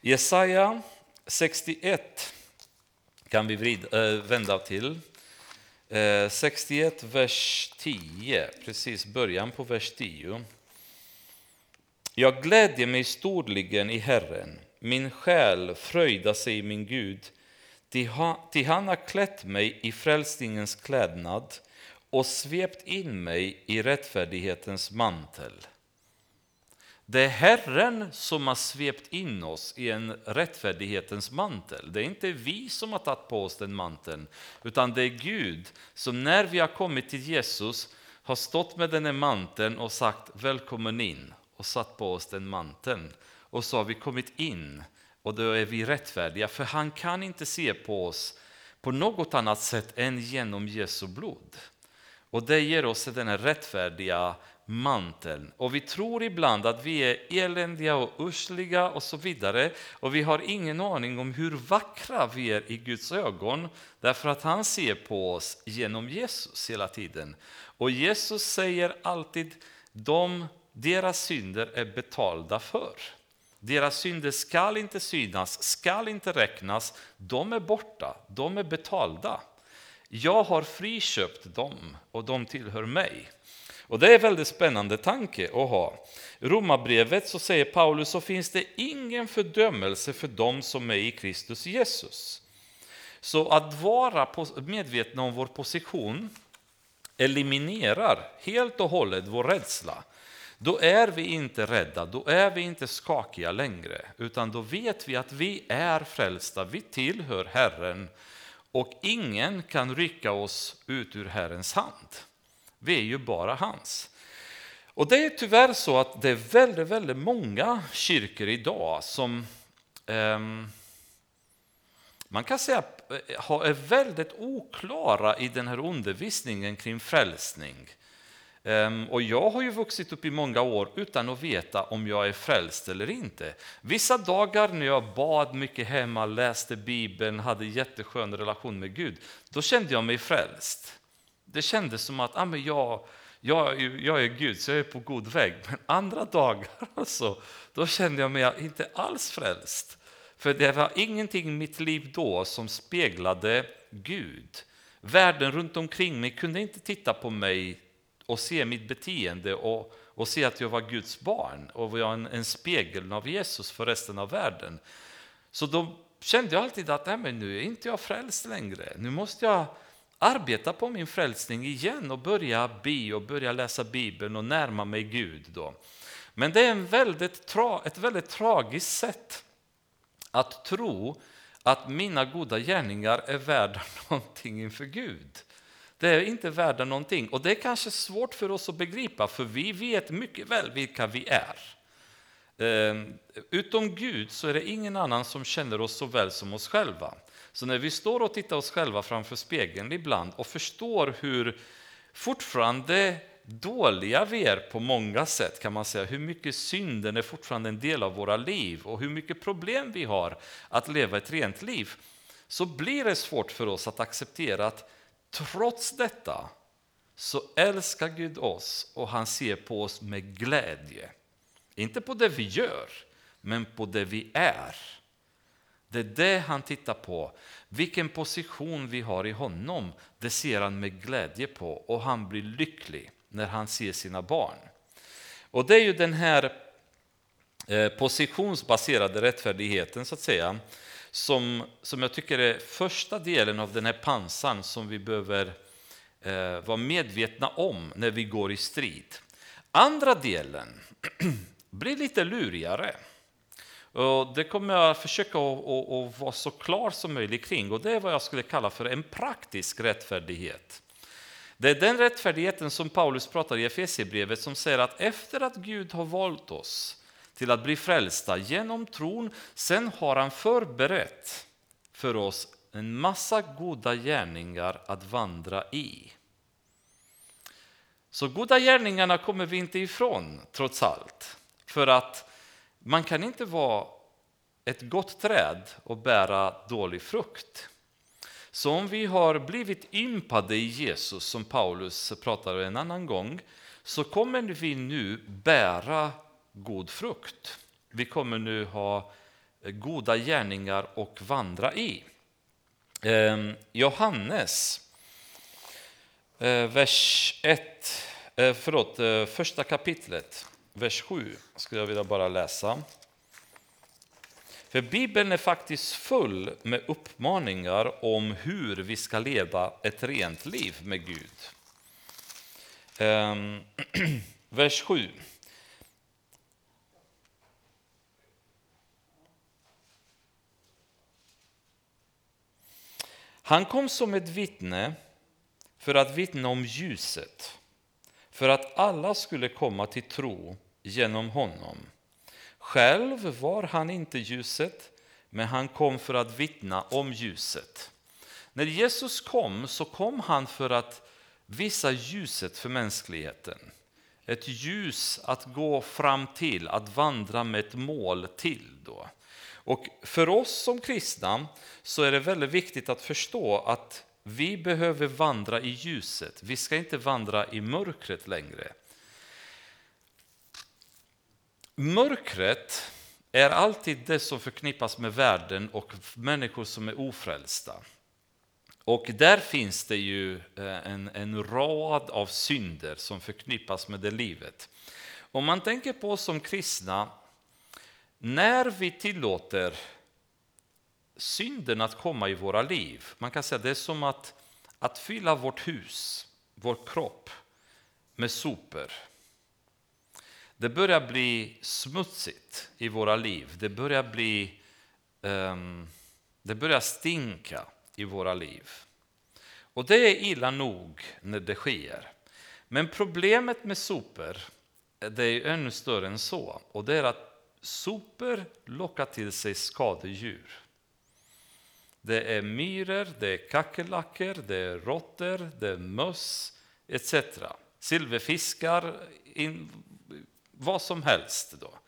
A: Jesaja 61 kan vi vrida, äh, eh, vända till. Eh, 61, vers 10, precis början på vers 10. Jag glädjer mig storligen i Herren, min själ fröjdar sig i min Gud, till han har klätt mig i frälsningens klädnad och svept in mig i rättfärdighetens mantel. Det är Herren som har svept in oss i en rättfärdighetens mantel. Det är inte vi som har tagit på oss den manteln, utan det är Gud som när vi har kommit till Jesus har stått med den här manteln och sagt välkommen in och satt på oss den manteln. Och så har vi kommit in och då är vi rättfärdiga, för han kan inte se på oss på något annat sätt än genom Jesu blod. Och det ger oss den här rättfärdiga manteln. Och vi tror ibland att vi är eländiga och usliga och så vidare. Och vi har ingen aning om hur vackra vi är i Guds ögon. Därför att han ser på oss genom Jesus hela tiden. Och Jesus säger alltid, de, deras synder är betalda för. Deras synder skall inte synas, skall inte räknas. De är borta, de är betalda. Jag har friköpt dem och de tillhör mig. Och Det är en väldigt spännande tanke att ha. I Romarbrevet så säger Paulus så finns det ingen fördömelse för dem som är i Kristus Jesus. Så att vara medvetna om vår position eliminerar helt och hållet vår rädsla. Då är vi inte rädda, då är vi inte skakiga längre, utan då vet vi att vi är frälsta, vi tillhör Herren och ingen kan rycka oss ut ur Herrens hand. Vi är ju bara hans. Och det är tyvärr så att det är väldigt, väldigt många kyrkor idag som eh, man kan säga eh, är väldigt oklara i den här undervisningen kring frälsning. Ehm, och jag har ju vuxit upp i många år utan att veta om jag är frälst eller inte. Vissa dagar när jag bad mycket hemma, läste Bibeln, hade jätteskön relation med Gud, då kände jag mig frälst. Det kändes som att ah, men jag, jag, jag är Gud, så jag är på god väg. Men andra dagar alltså, då kände jag mig inte alls frälst. För det var ingenting i mitt liv då som speglade Gud. Världen runt omkring mig kunde inte titta på mig och se mitt beteende och, och se att jag var Guds barn och var en, en spegel av Jesus för resten av världen. Så då kände jag alltid att Nej, men nu är inte jag frälst längre. Nu måste jag arbeta på min frälsning igen och börja be och börja läsa Bibeln och närma mig Gud. Då. Men det är en väldigt ett väldigt tragiskt sätt att tro att mina goda gärningar är värda någonting inför Gud. Det är inte värda någonting och det är kanske svårt för oss att begripa för vi vet mycket väl vilka vi är. Ehm, utom Gud så är det ingen annan som känner oss så väl som oss själva. Så när vi står och tittar oss själva framför spegeln ibland och förstår hur fortfarande dåliga vi är på många sätt kan man säga, hur mycket synden är fortfarande en del av våra liv och hur mycket problem vi har att leva ett rent liv, så blir det svårt för oss att acceptera att trots detta så älskar Gud oss och han ser på oss med glädje. Inte på det vi gör, men på det vi är. Det är det han tittar på. Vilken position vi har i honom, det ser han med glädje på och han blir lycklig när han ser sina barn. Och det är ju den här eh, positionsbaserade rättfärdigheten så att säga som, som jag tycker är första delen av den här pansan som vi behöver eh, vara medvetna om när vi går i strid. Andra delen blir lite lurigare. Och det kommer jag försöka att vara så klar som möjligt kring och det är vad jag skulle kalla för en praktisk rättfärdighet. Det är den rättfärdigheten som Paulus pratar i Efesierbrevet som säger att efter att Gud har valt oss till att bli frälsta genom tron, sen har han förberett för oss en massa goda gärningar att vandra i. Så goda gärningarna kommer vi inte ifrån trots allt. För att man kan inte vara ett gott träd och bära dålig frukt. Så om vi har blivit ympade i Jesus, som Paulus pratade en annan gång, så kommer vi nu bära god frukt. Vi kommer nu ha eh, goda gärningar och vandra i. Ehm, Johannes, eh, vers 1, eh, förlåt, eh, första kapitlet, vers 7, skulle jag vilja bara läsa. För Bibeln är faktiskt full med uppmaningar om hur vi ska leva ett rent liv med Gud. Ehm, vers 7. Han kom som ett vittne för att vittna om ljuset, för att alla skulle komma till tro genom honom. Själv var han inte ljuset, men han kom för att vittna om ljuset. När Jesus kom så kom han för att visa ljuset för mänskligheten. Ett ljus att gå fram till, att vandra med ett mål till. Då. Och för oss som kristna så är det väldigt viktigt att förstå att vi behöver vandra i ljuset. Vi ska inte vandra i mörkret längre. Mörkret är alltid det som förknippas med världen och människor som är ofrälsta. Och där finns det ju eh, en, en rad av synder som förknippas med det livet. Om man tänker på oss som kristna, när vi tillåter synden att komma i våra liv, man kan säga det är som att, att fylla vårt hus, vår kropp, med sopor. Det börjar bli smutsigt i våra liv. Det börjar bli um, det börjar stinka i våra liv. Och det är illa nog när det sker. Men problemet med sopor det är ännu större än så. Och det är att sopor lockar till sig skadedjur. Det är myror, det är kackerlackor, det är råttor, det är möss etc. Silverfiskar, vad som helst. Då.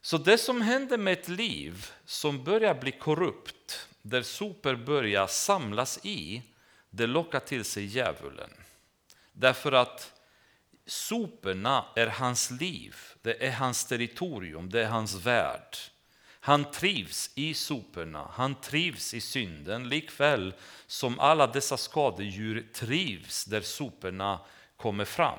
A: Så det som händer med ett liv som börjar bli korrupt, där sopor börjar samlas i, det lockar till sig djävulen. Därför att soporna är hans liv, det är hans territorium, det är hans värld. Han trivs i soporna, han trivs i synden likväl som alla dessa skadedjur trivs där soporna kommer fram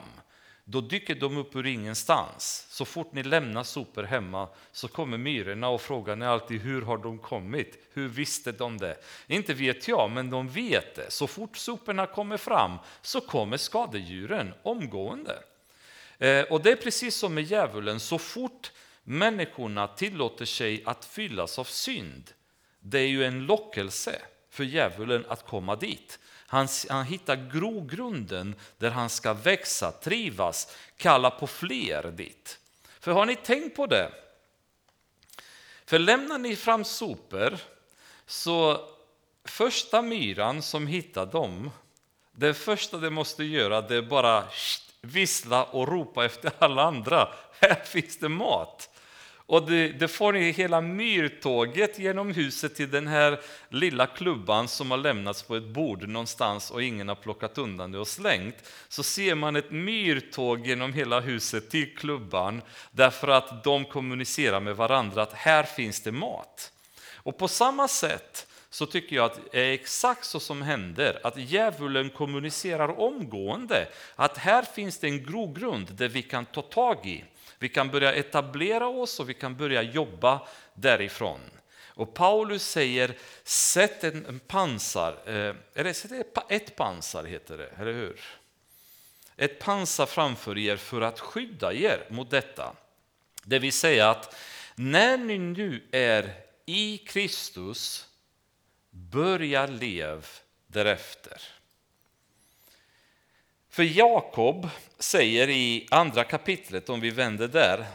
A: då dyker de upp ur ingenstans. Så fort ni lämnar sopor hemma så kommer myrorna och frågar är alltid hur har de kommit? Hur visste de det? Inte vet jag, men de vet det. Så fort soporna kommer fram så kommer skadedjuren omgående. Eh, och det är precis som med djävulen, så fort människorna tillåter sig att fyllas av synd, det är ju en lockelse för djävulen att komma dit. Han, han hittar grogrunden där han ska växa, trivas, kalla på fler dit. För har ni tänkt på det? För lämnar ni fram sopor så första myran som hittar dem, det första de måste göra det är bara vissla och ropa efter alla andra. Här finns det mat. Och det, det får ni hela myrtåget genom huset till den här lilla klubban som har lämnats på ett bord någonstans och ingen har plockat undan det och slängt. Så ser man ett myrtåg genom hela huset till klubban därför att de kommunicerar med varandra att här finns det mat. Och på samma sätt så tycker jag att det är exakt så som händer, att djävulen kommunicerar omgående att här finns det en grogrund där vi kan ta tag i vi kan börja etablera oss och vi kan börja jobba därifrån. Och Paulus säger, sätt en pansar, eh, eller sätt ett pansar heter det, eller hur? Ett pansar framför er för att skydda er mot detta. Det vill säga att när ni nu är i Kristus, börja lev därefter. För Jakob säger i andra kapitlet, om vi vänder där,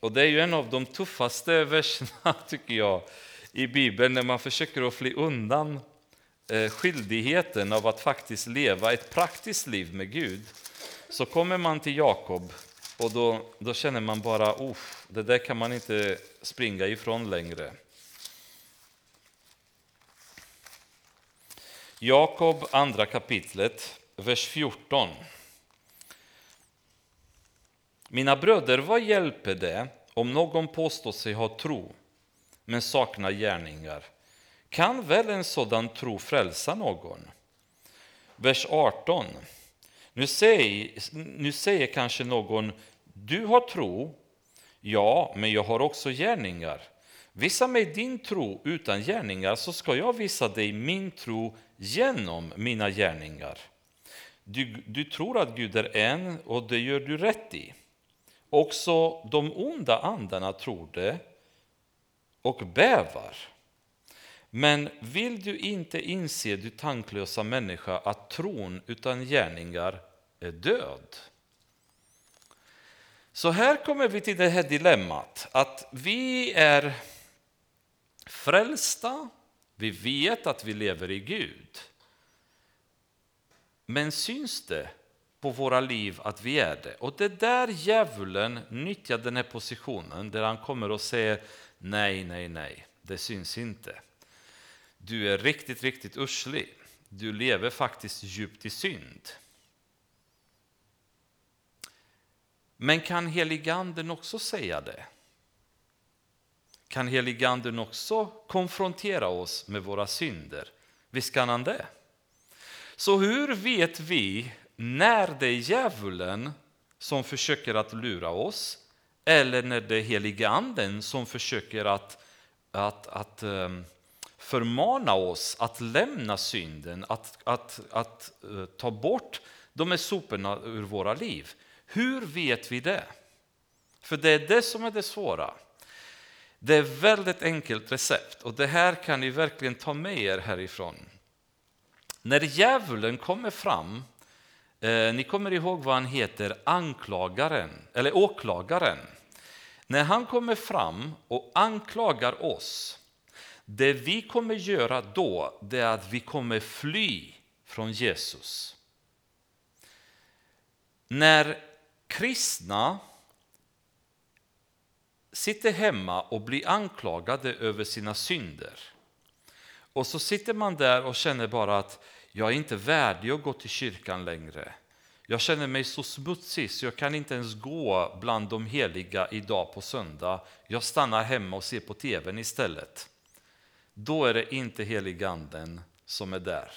A: och det är ju en av de tuffaste verserna tycker jag i Bibeln när man försöker att fly undan eh, skyldigheten av att faktiskt leva ett praktiskt liv med Gud. Så kommer man till Jakob Och då, då känner man bara, uff, det där kan man inte springa ifrån längre. Jakob, andra kapitlet, vers 14. Mina bröder, vad hjälper det om någon påstår sig ha tro men saknar gärningar? Kan väl en sådan tro frälsa någon? Vers 18. Nu säger, nu säger kanske någon, du har tro, ja, men jag har också gärningar. Visa mig din tro utan gärningar, så ska jag visa dig min tro genom mina gärningar. Du, du tror att Gud är en, och det gör du rätt i. Också de onda andarna tror det och bävar. Men vill du inte inse, du tanklösa människa, att tron utan gärningar är död? Så här kommer vi till det här dilemmat, att vi är frälsta, vi vet att vi lever i Gud. Men syns det på våra liv att vi är det? Och det där djävulen nyttjar den här positionen där han kommer och säger nej, nej, nej, det syns inte. Du är riktigt, riktigt uslig. Du lever faktiskt djupt i synd. Men kan heliganden också säga det? Kan heliganden också konfrontera oss med våra synder? Visst kan han det? Så hur vet vi när det är djävulen som försöker att lura oss eller när det är heliga anden som försöker att, att, att ehm, förmana oss att lämna synden, att, att, att eh, ta bort de här soporna ur våra liv. Hur vet vi det? För det är det som är det svåra. Det är ett väldigt enkelt recept och det här kan ni verkligen ta med er härifrån. När djävulen kommer fram, eh, ni kommer ihåg vad han heter, anklagaren, eller åklagaren. När han kommer fram och anklagar oss, det vi kommer göra då, det är att vi kommer fly från Jesus. När kristna sitter hemma och blir anklagade över sina synder. Och så sitter man där och känner bara att jag är inte värdig att gå till kyrkan längre. Jag känner mig så smutsig så jag kan inte ens gå bland de heliga idag på söndag. Jag stannar hemma och ser på tvn istället. Då är det inte heliganden som är där.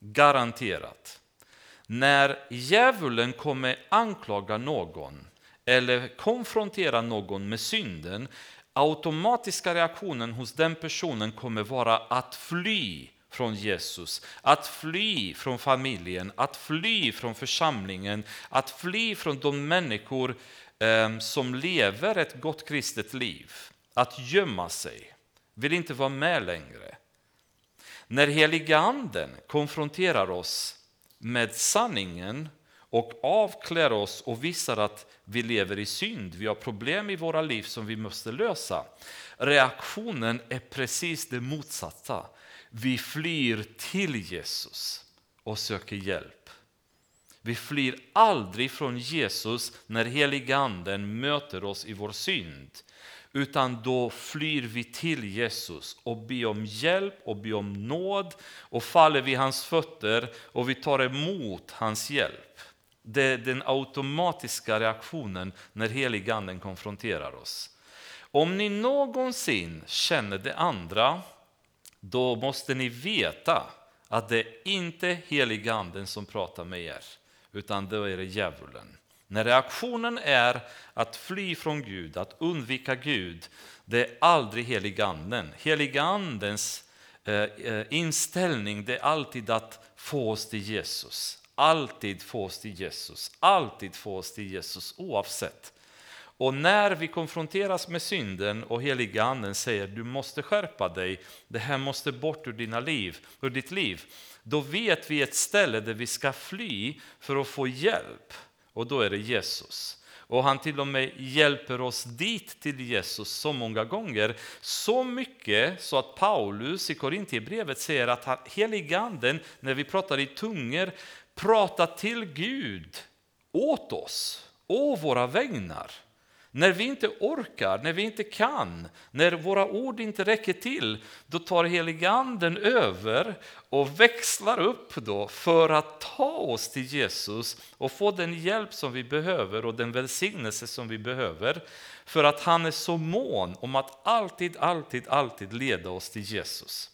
A: Garanterat. När djävulen kommer anklaga någon eller konfrontera någon med synden, automatiska reaktionen hos den personen kommer vara att fly från Jesus, att fly från familjen, att fly från församlingen, att fly från de människor ehm, som lever ett gott kristet liv, att gömma sig, vill inte vara med längre. När heliga anden konfronterar oss med sanningen och avklär oss och visar att vi lever i synd, vi har problem i våra liv som vi måste lösa. Reaktionen är precis det motsatta. Vi flyr till Jesus och söker hjälp. Vi flyr aldrig från Jesus när heliganden möter oss i vår synd. Utan då flyr vi till Jesus och ber om hjälp och ber om nåd och faller vid hans fötter och vi tar emot hans hjälp. Det är den automatiska reaktionen när heliganden konfronterar oss. Om ni någonsin känner det andra, då måste ni veta att det är inte heliganden som pratar med er, utan då är det djävulen. När reaktionen är att fly från Gud, att undvika Gud, det är aldrig heliganden. Heligandens eh, eh, inställning det är alltid att få oss till Jesus. Alltid få oss till Jesus, alltid få oss till Jesus oavsett. Och när vi konfronteras med synden och heliga anden säger du måste skärpa dig, det här måste bort ur, dina liv, ur ditt liv, då vet vi ett ställe där vi ska fly för att få hjälp. Och då är det Jesus. Och han till och med hjälper oss dit till Jesus så många gånger. Så mycket så att Paulus i Korintierbrevet säger att heliganden, när vi pratar i tungor, pratar till Gud åt oss å våra vägnar. När vi inte orkar, när vi inte kan, när våra ord inte räcker till, då tar heliganden över och växlar upp då för att ta oss till Jesus och få den hjälp som vi behöver och den välsignelse som vi behöver. För att han är så mån om att alltid, alltid, alltid leda oss till Jesus.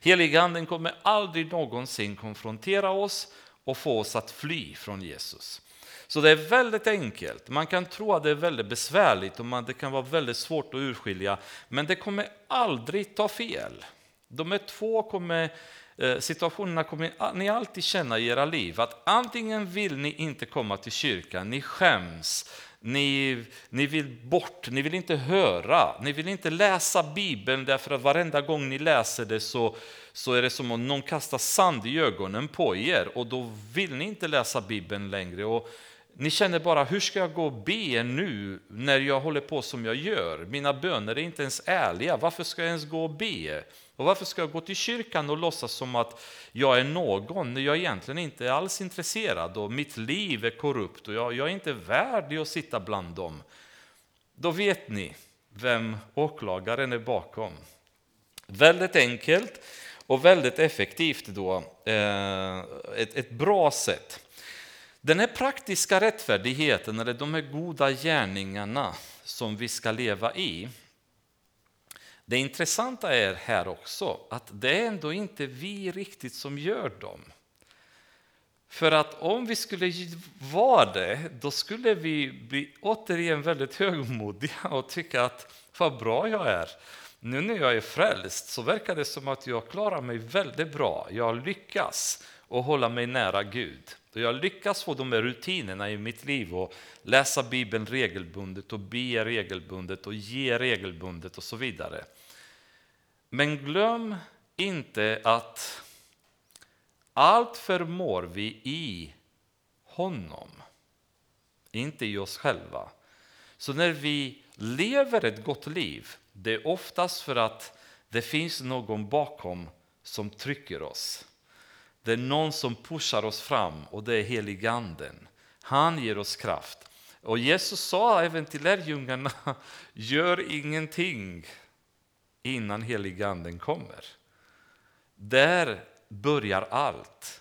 A: Heliganden kommer aldrig någonsin konfrontera oss och få oss att fly från Jesus. Så det är väldigt enkelt. Man kan tro att det är väldigt besvärligt och man, det kan vara väldigt svårt att urskilja, men det kommer aldrig ta fel. De här två kommer, eh, situationerna kommer ni alltid känna i era liv, att antingen vill ni inte komma till kyrkan, ni skäms, ni, ni vill bort, ni vill inte höra, ni vill inte läsa Bibeln därför att varenda gång ni läser det så, så är det som om någon kastar sand i ögonen på er och då vill ni inte läsa Bibeln längre. Och ni känner bara, hur ska jag gå och be nu när jag håller på som jag gör? Mina böner är inte ens ärliga, varför ska jag ens gå och be? Och varför ska jag gå till kyrkan och låtsas som att jag är någon när jag egentligen inte är alls intresserad och mitt liv är korrupt och jag, jag är inte värdig att sitta bland dem? Då vet ni vem åklagaren är bakom. Väldigt enkelt och väldigt effektivt då. Eh, ett, ett bra sätt. Den här praktiska rättfärdigheten, eller de här goda gärningarna som vi ska leva i, det intressanta är här också att det är ändå inte vi riktigt som gör dem. För att om vi skulle vara det, då skulle vi bli återigen väldigt högmodiga och tycka att vad bra jag är. Nu när jag är frälst så verkar det som att jag klarar mig väldigt bra. Jag lyckas och hålla mig nära Gud. Då jag lyckas få de här rutinerna i mitt liv och läsa Bibeln regelbundet och be regelbundet och ge regelbundet och så vidare. Men glöm inte att allt förmår vi i honom, inte i oss själva. Så när vi lever ett gott liv, det är oftast för att det finns någon bakom som trycker oss. Det är någon som pushar oss fram och det är heliganden. Han ger oss kraft. Och Jesus sa även till lärjungarna, gör ingenting innan heliganden kommer. Där börjar allt.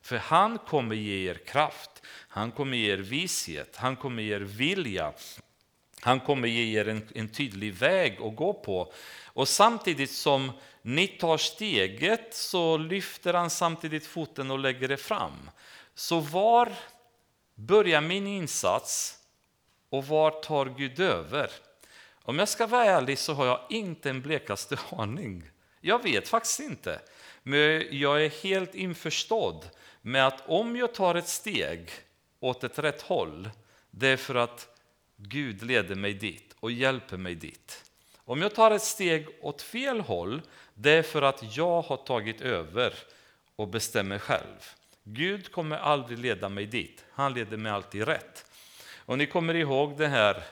A: För han kommer ge er kraft, han kommer ge er vishet, han kommer ge er vilja. Han kommer ge er en, en tydlig väg att gå på. Och samtidigt som ni tar steget så lyfter han samtidigt foten och lägger det fram. Så var börjar min insats och var tar Gud över? Om jag ska vara ärlig så har jag inte en blekaste aning. Jag vet faktiskt inte. Men jag är helt införstådd med att om jag tar ett steg åt ett rätt håll, det är för att Gud leder mig dit och hjälper mig dit. Om jag tar ett steg åt fel håll, det är för att jag har tagit över och bestämmer själv. Gud kommer aldrig leda mig dit, han leder mig alltid rätt. Och ni kommer ihåg det här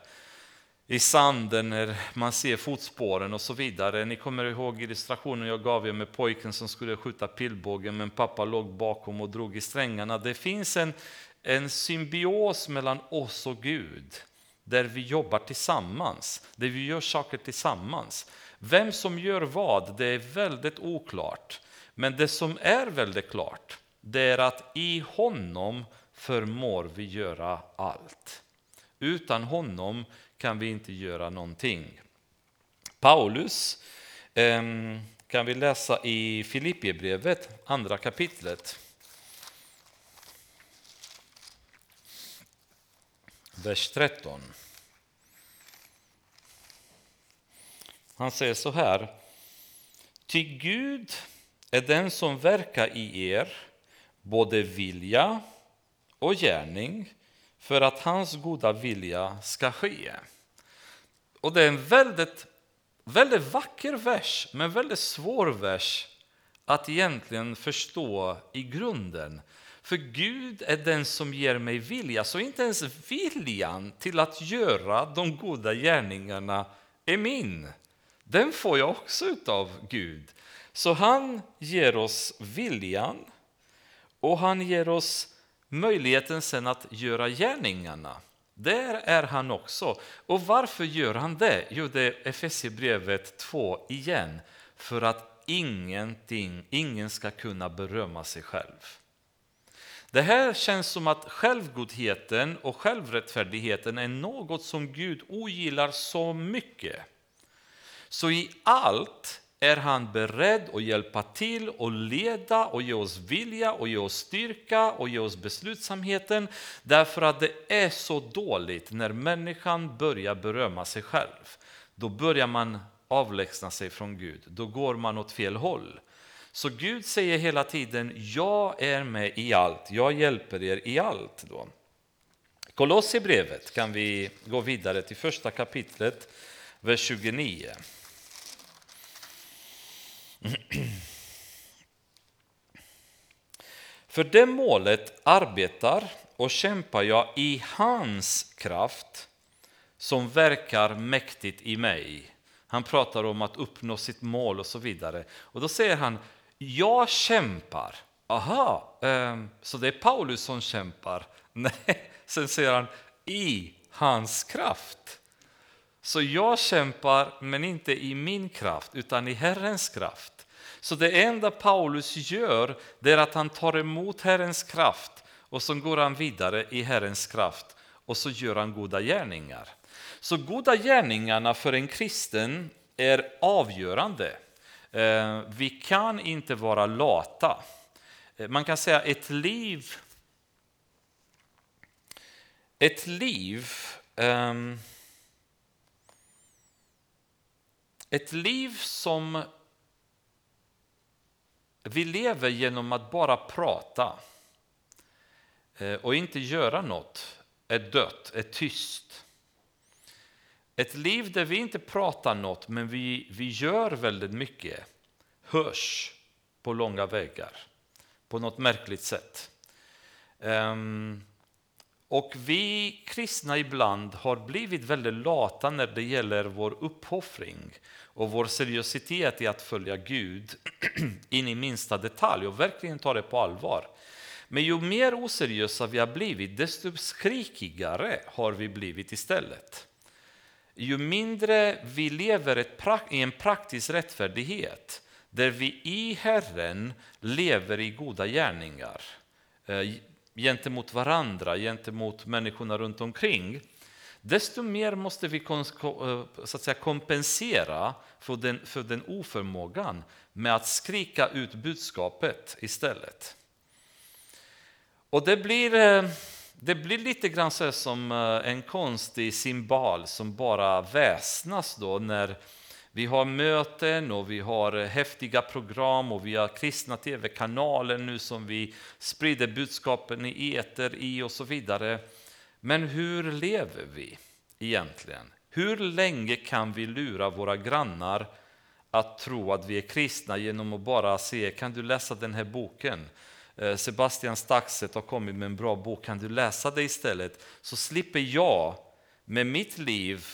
A: i sanden när man ser fotspåren och så vidare. Ni kommer ihåg illustrationen jag gav er med pojken som skulle skjuta pilbågen men pappa låg bakom och drog i strängarna. Det finns en, en symbios mellan oss och Gud där vi jobbar tillsammans, där vi gör saker tillsammans. Vem som gör vad, det är väldigt oklart. Men det som är väldigt klart, det är att i honom förmår vi göra allt. Utan honom kan vi inte göra någonting. Paulus ehm, kan vi läsa i Filipperbrevet, andra kapitlet. Vers 13. Han säger så här. Ty Gud är den som verkar i er, både vilja och gärning, för att hans goda vilja ska ske. Och det är en väldigt, väldigt vacker vers, men väldigt svår vers att egentligen förstå i grunden. För Gud är den som ger mig vilja, så inte ens viljan till att göra de goda gärningarna är min. Den får jag också av Gud. Så han ger oss viljan och han ger oss möjligheten sen att göra gärningarna. Där är han också. Och varför gör han det? Jo, det är Efesierbrevet 2 igen. För att ingenting, ingen ska kunna berömma sig själv. Det här känns som att självgodheten och självrättfärdigheten är något som Gud ogillar så mycket. Så i allt är han beredd att hjälpa till och leda och ge oss vilja och ge oss styrka och ge oss beslutsamheten därför att det är så dåligt när människan börjar berömma sig själv. Då börjar man avlägsna sig från Gud, då går man åt fel håll. Så Gud säger hela tiden, jag är med i allt, jag hjälper er i allt. Då. Kolosserbrevet kan vi gå vidare till första kapitlet, vers 29. För det målet arbetar och kämpar jag i hans kraft som verkar mäktigt i mig. Han pratar om att uppnå sitt mål och så vidare. Och då säger han, jag kämpar. Aha, ehm, så det är Paulus som kämpar? Nej, sen säger han, i hans kraft. Så jag kämpar, men inte i min kraft, utan i Herrens kraft. Så det enda Paulus gör, det är att han tar emot Herrens kraft och så går han vidare i Herrens kraft och så gör han goda gärningar. Så goda gärningarna för en kristen är avgörande. Eh, vi kan inte vara lata. Eh, man kan säga ett liv ett liv ehm, Ett liv som vi lever genom att bara prata eh, och inte göra något är dött, är tyst. Ett liv där vi inte pratar något men vi, vi gör väldigt mycket hörs på långa vägar på något märkligt sätt. Um, och vi kristna ibland har blivit väldigt lata när det gäller vår uppoffring och vår seriositet i att följa Gud in i minsta detalj och verkligen ta det på allvar. Men ju mer oseriösa vi har blivit, desto skrikigare har vi blivit istället. Ju mindre vi lever i en praktisk rättfärdighet, där vi i Herren lever i goda gärningar, eh, gentemot varandra, gentemot människorna runt omkring, desto mer måste vi eh, så att säga, kompensera för den, för den oförmågan med att skrika ut budskapet istället. Och det blir, eh, det blir lite grann så som eh, en konstig symbol som bara väsnas då när vi har möten och vi har eh, häftiga program och vi har kristna tv-kanaler nu som vi sprider budskapen i eter i och så vidare. Men hur lever vi egentligen? Hur länge kan vi lura våra grannar att tro att vi är kristna genom att bara säga kan du läsa den här boken? Eh, Sebastian Staxet har kommit med en bra bok, kan du läsa det istället? Så slipper jag med mitt liv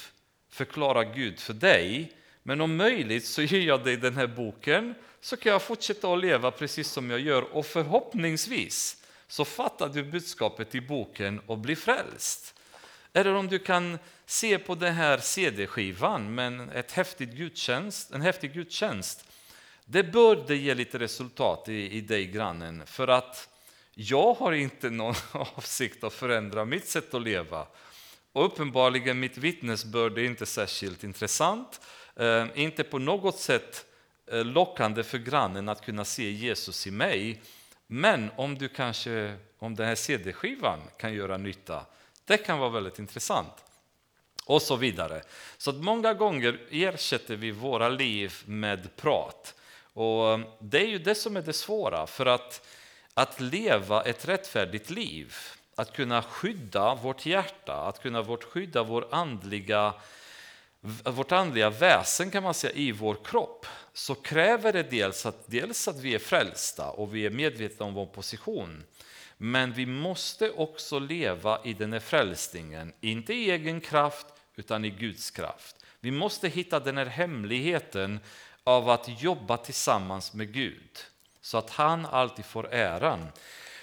A: förklara Gud för dig men om möjligt så ger jag dig den här boken så kan jag fortsätta att leva precis som jag gör och förhoppningsvis så fattar du budskapet i boken och blir frälst. Eller om du kan se på den här CD-skivan med ett häftigt en häftig gudstjänst. Det borde ge lite resultat i, i dig, grannen, för att jag har inte någon avsikt att förändra mitt sätt att leva. Och uppenbarligen mitt vittnesbörd är inte särskilt intressant. Eh, inte på något sätt eh, lockande för grannen att kunna se Jesus i mig. Men om du kanske, om den här CD-skivan kan göra nytta, det kan vara väldigt intressant. Och så vidare. Så att många gånger ersätter vi våra liv med prat. Och eh, det är ju det som är det svåra, för att, att leva ett rättfärdigt liv, att kunna skydda vårt hjärta, att kunna skydda vår andliga vårt andliga väsen kan man säga i vår kropp så kräver det dels att, dels att vi är frälsta och vi är medvetna om vår position. Men vi måste också leva i den här frälsningen, inte i egen kraft utan i Guds kraft. Vi måste hitta den här hemligheten av att jobba tillsammans med Gud så att han alltid får äran.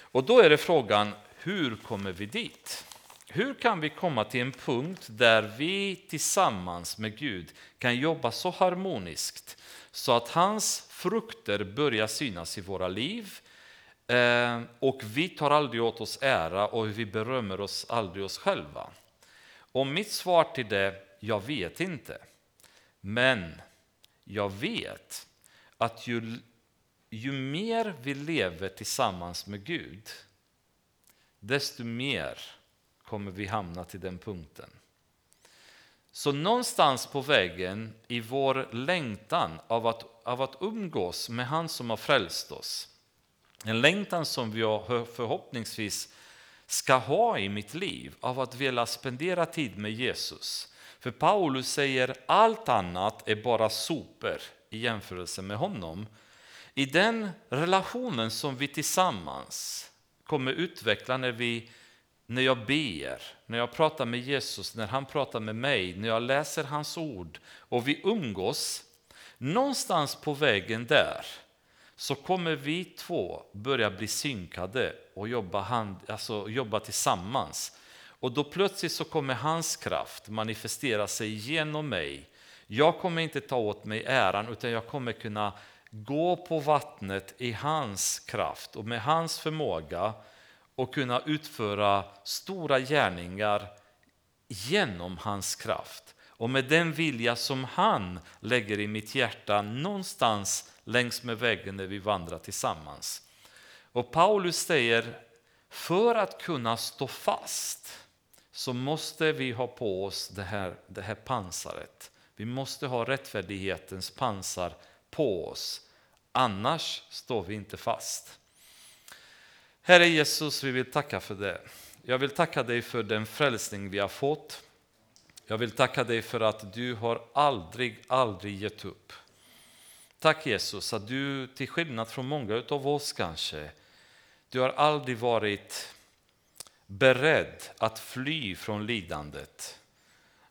A: Och då är det frågan, hur kommer vi dit? Hur kan vi komma till en punkt där vi tillsammans med Gud kan jobba så harmoniskt så att hans frukter börjar synas i våra liv eh, och vi tar aldrig åt oss ära och vi berömmer oss aldrig oss själva? Och mitt svar till det, jag vet inte. Men jag vet att ju, ju mer vi lever tillsammans med Gud, desto mer kommer vi hamna till den punkten. Så någonstans på vägen i vår längtan av att, av att umgås med han som har frälst oss, en längtan som jag förhoppningsvis ska ha i mitt liv av att vilja spendera tid med Jesus. För Paulus säger allt annat är bara super i jämförelse med honom. I den relationen som vi tillsammans kommer utveckla när, vi, när jag ber, när jag pratar med Jesus, när han pratar med mig, när jag läser hans ord och vi umgås. Någonstans på vägen där så kommer vi två börja bli synkade och jobba, hand, alltså jobba tillsammans. Och då plötsligt så kommer hans kraft manifestera sig genom mig. Jag kommer inte ta åt mig äran utan jag kommer kunna gå på vattnet i hans kraft och med hans förmåga och kunna utföra stora gärningar genom hans kraft. Och med den vilja som han lägger i mitt hjärta någonstans längs med vägen när vi vandrar tillsammans. Och Paulus säger, för att kunna stå fast så måste vi ha på oss det här, det här pansaret. Vi måste ha rättfärdighetens pansar på oss. Annars står vi inte fast. Herre Jesus, vi vill tacka för det. Jag vill tacka dig för den frälsning vi har fått. Jag vill tacka dig för att du har aldrig, aldrig gett upp. Tack Jesus att du, till skillnad från många av oss kanske, du har aldrig varit beredd att fly från lidandet.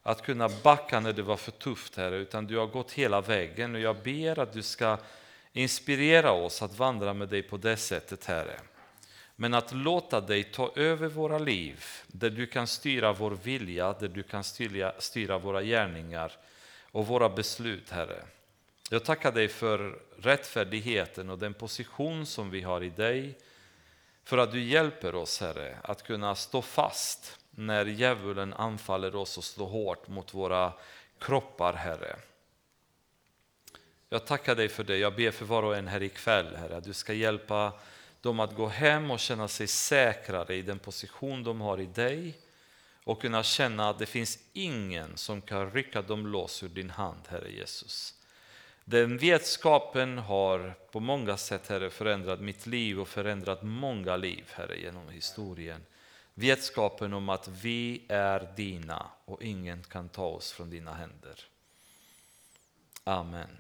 A: Att kunna backa när det var för tufft, Herre, utan du har gått hela vägen. Och jag ber att du ska inspirera oss att vandra med dig på det sättet, Herre. Men att låta dig ta över våra liv, där du kan styra vår vilja, där du kan styra, styra våra gärningar och våra beslut, Herre. Jag tackar dig för rättfärdigheten och den position som vi har i dig, för att du hjälper oss, Herre, att kunna stå fast när djävulen anfaller oss och slår hårt mot våra kroppar, Herre. Jag tackar dig för det. Jag ber för var och en här ikväll, Herre, att du ska hjälpa dem att gå hem och känna sig säkrare i den position de har i dig och kunna känna att det finns ingen som kan rycka dem loss ur din hand, Herre Jesus. Den vetskapen har på många sätt, Herre, förändrat mitt liv och förändrat många liv, Herre, genom historien. Vetskapen om att vi är dina och ingen kan ta oss från dina händer. Amen.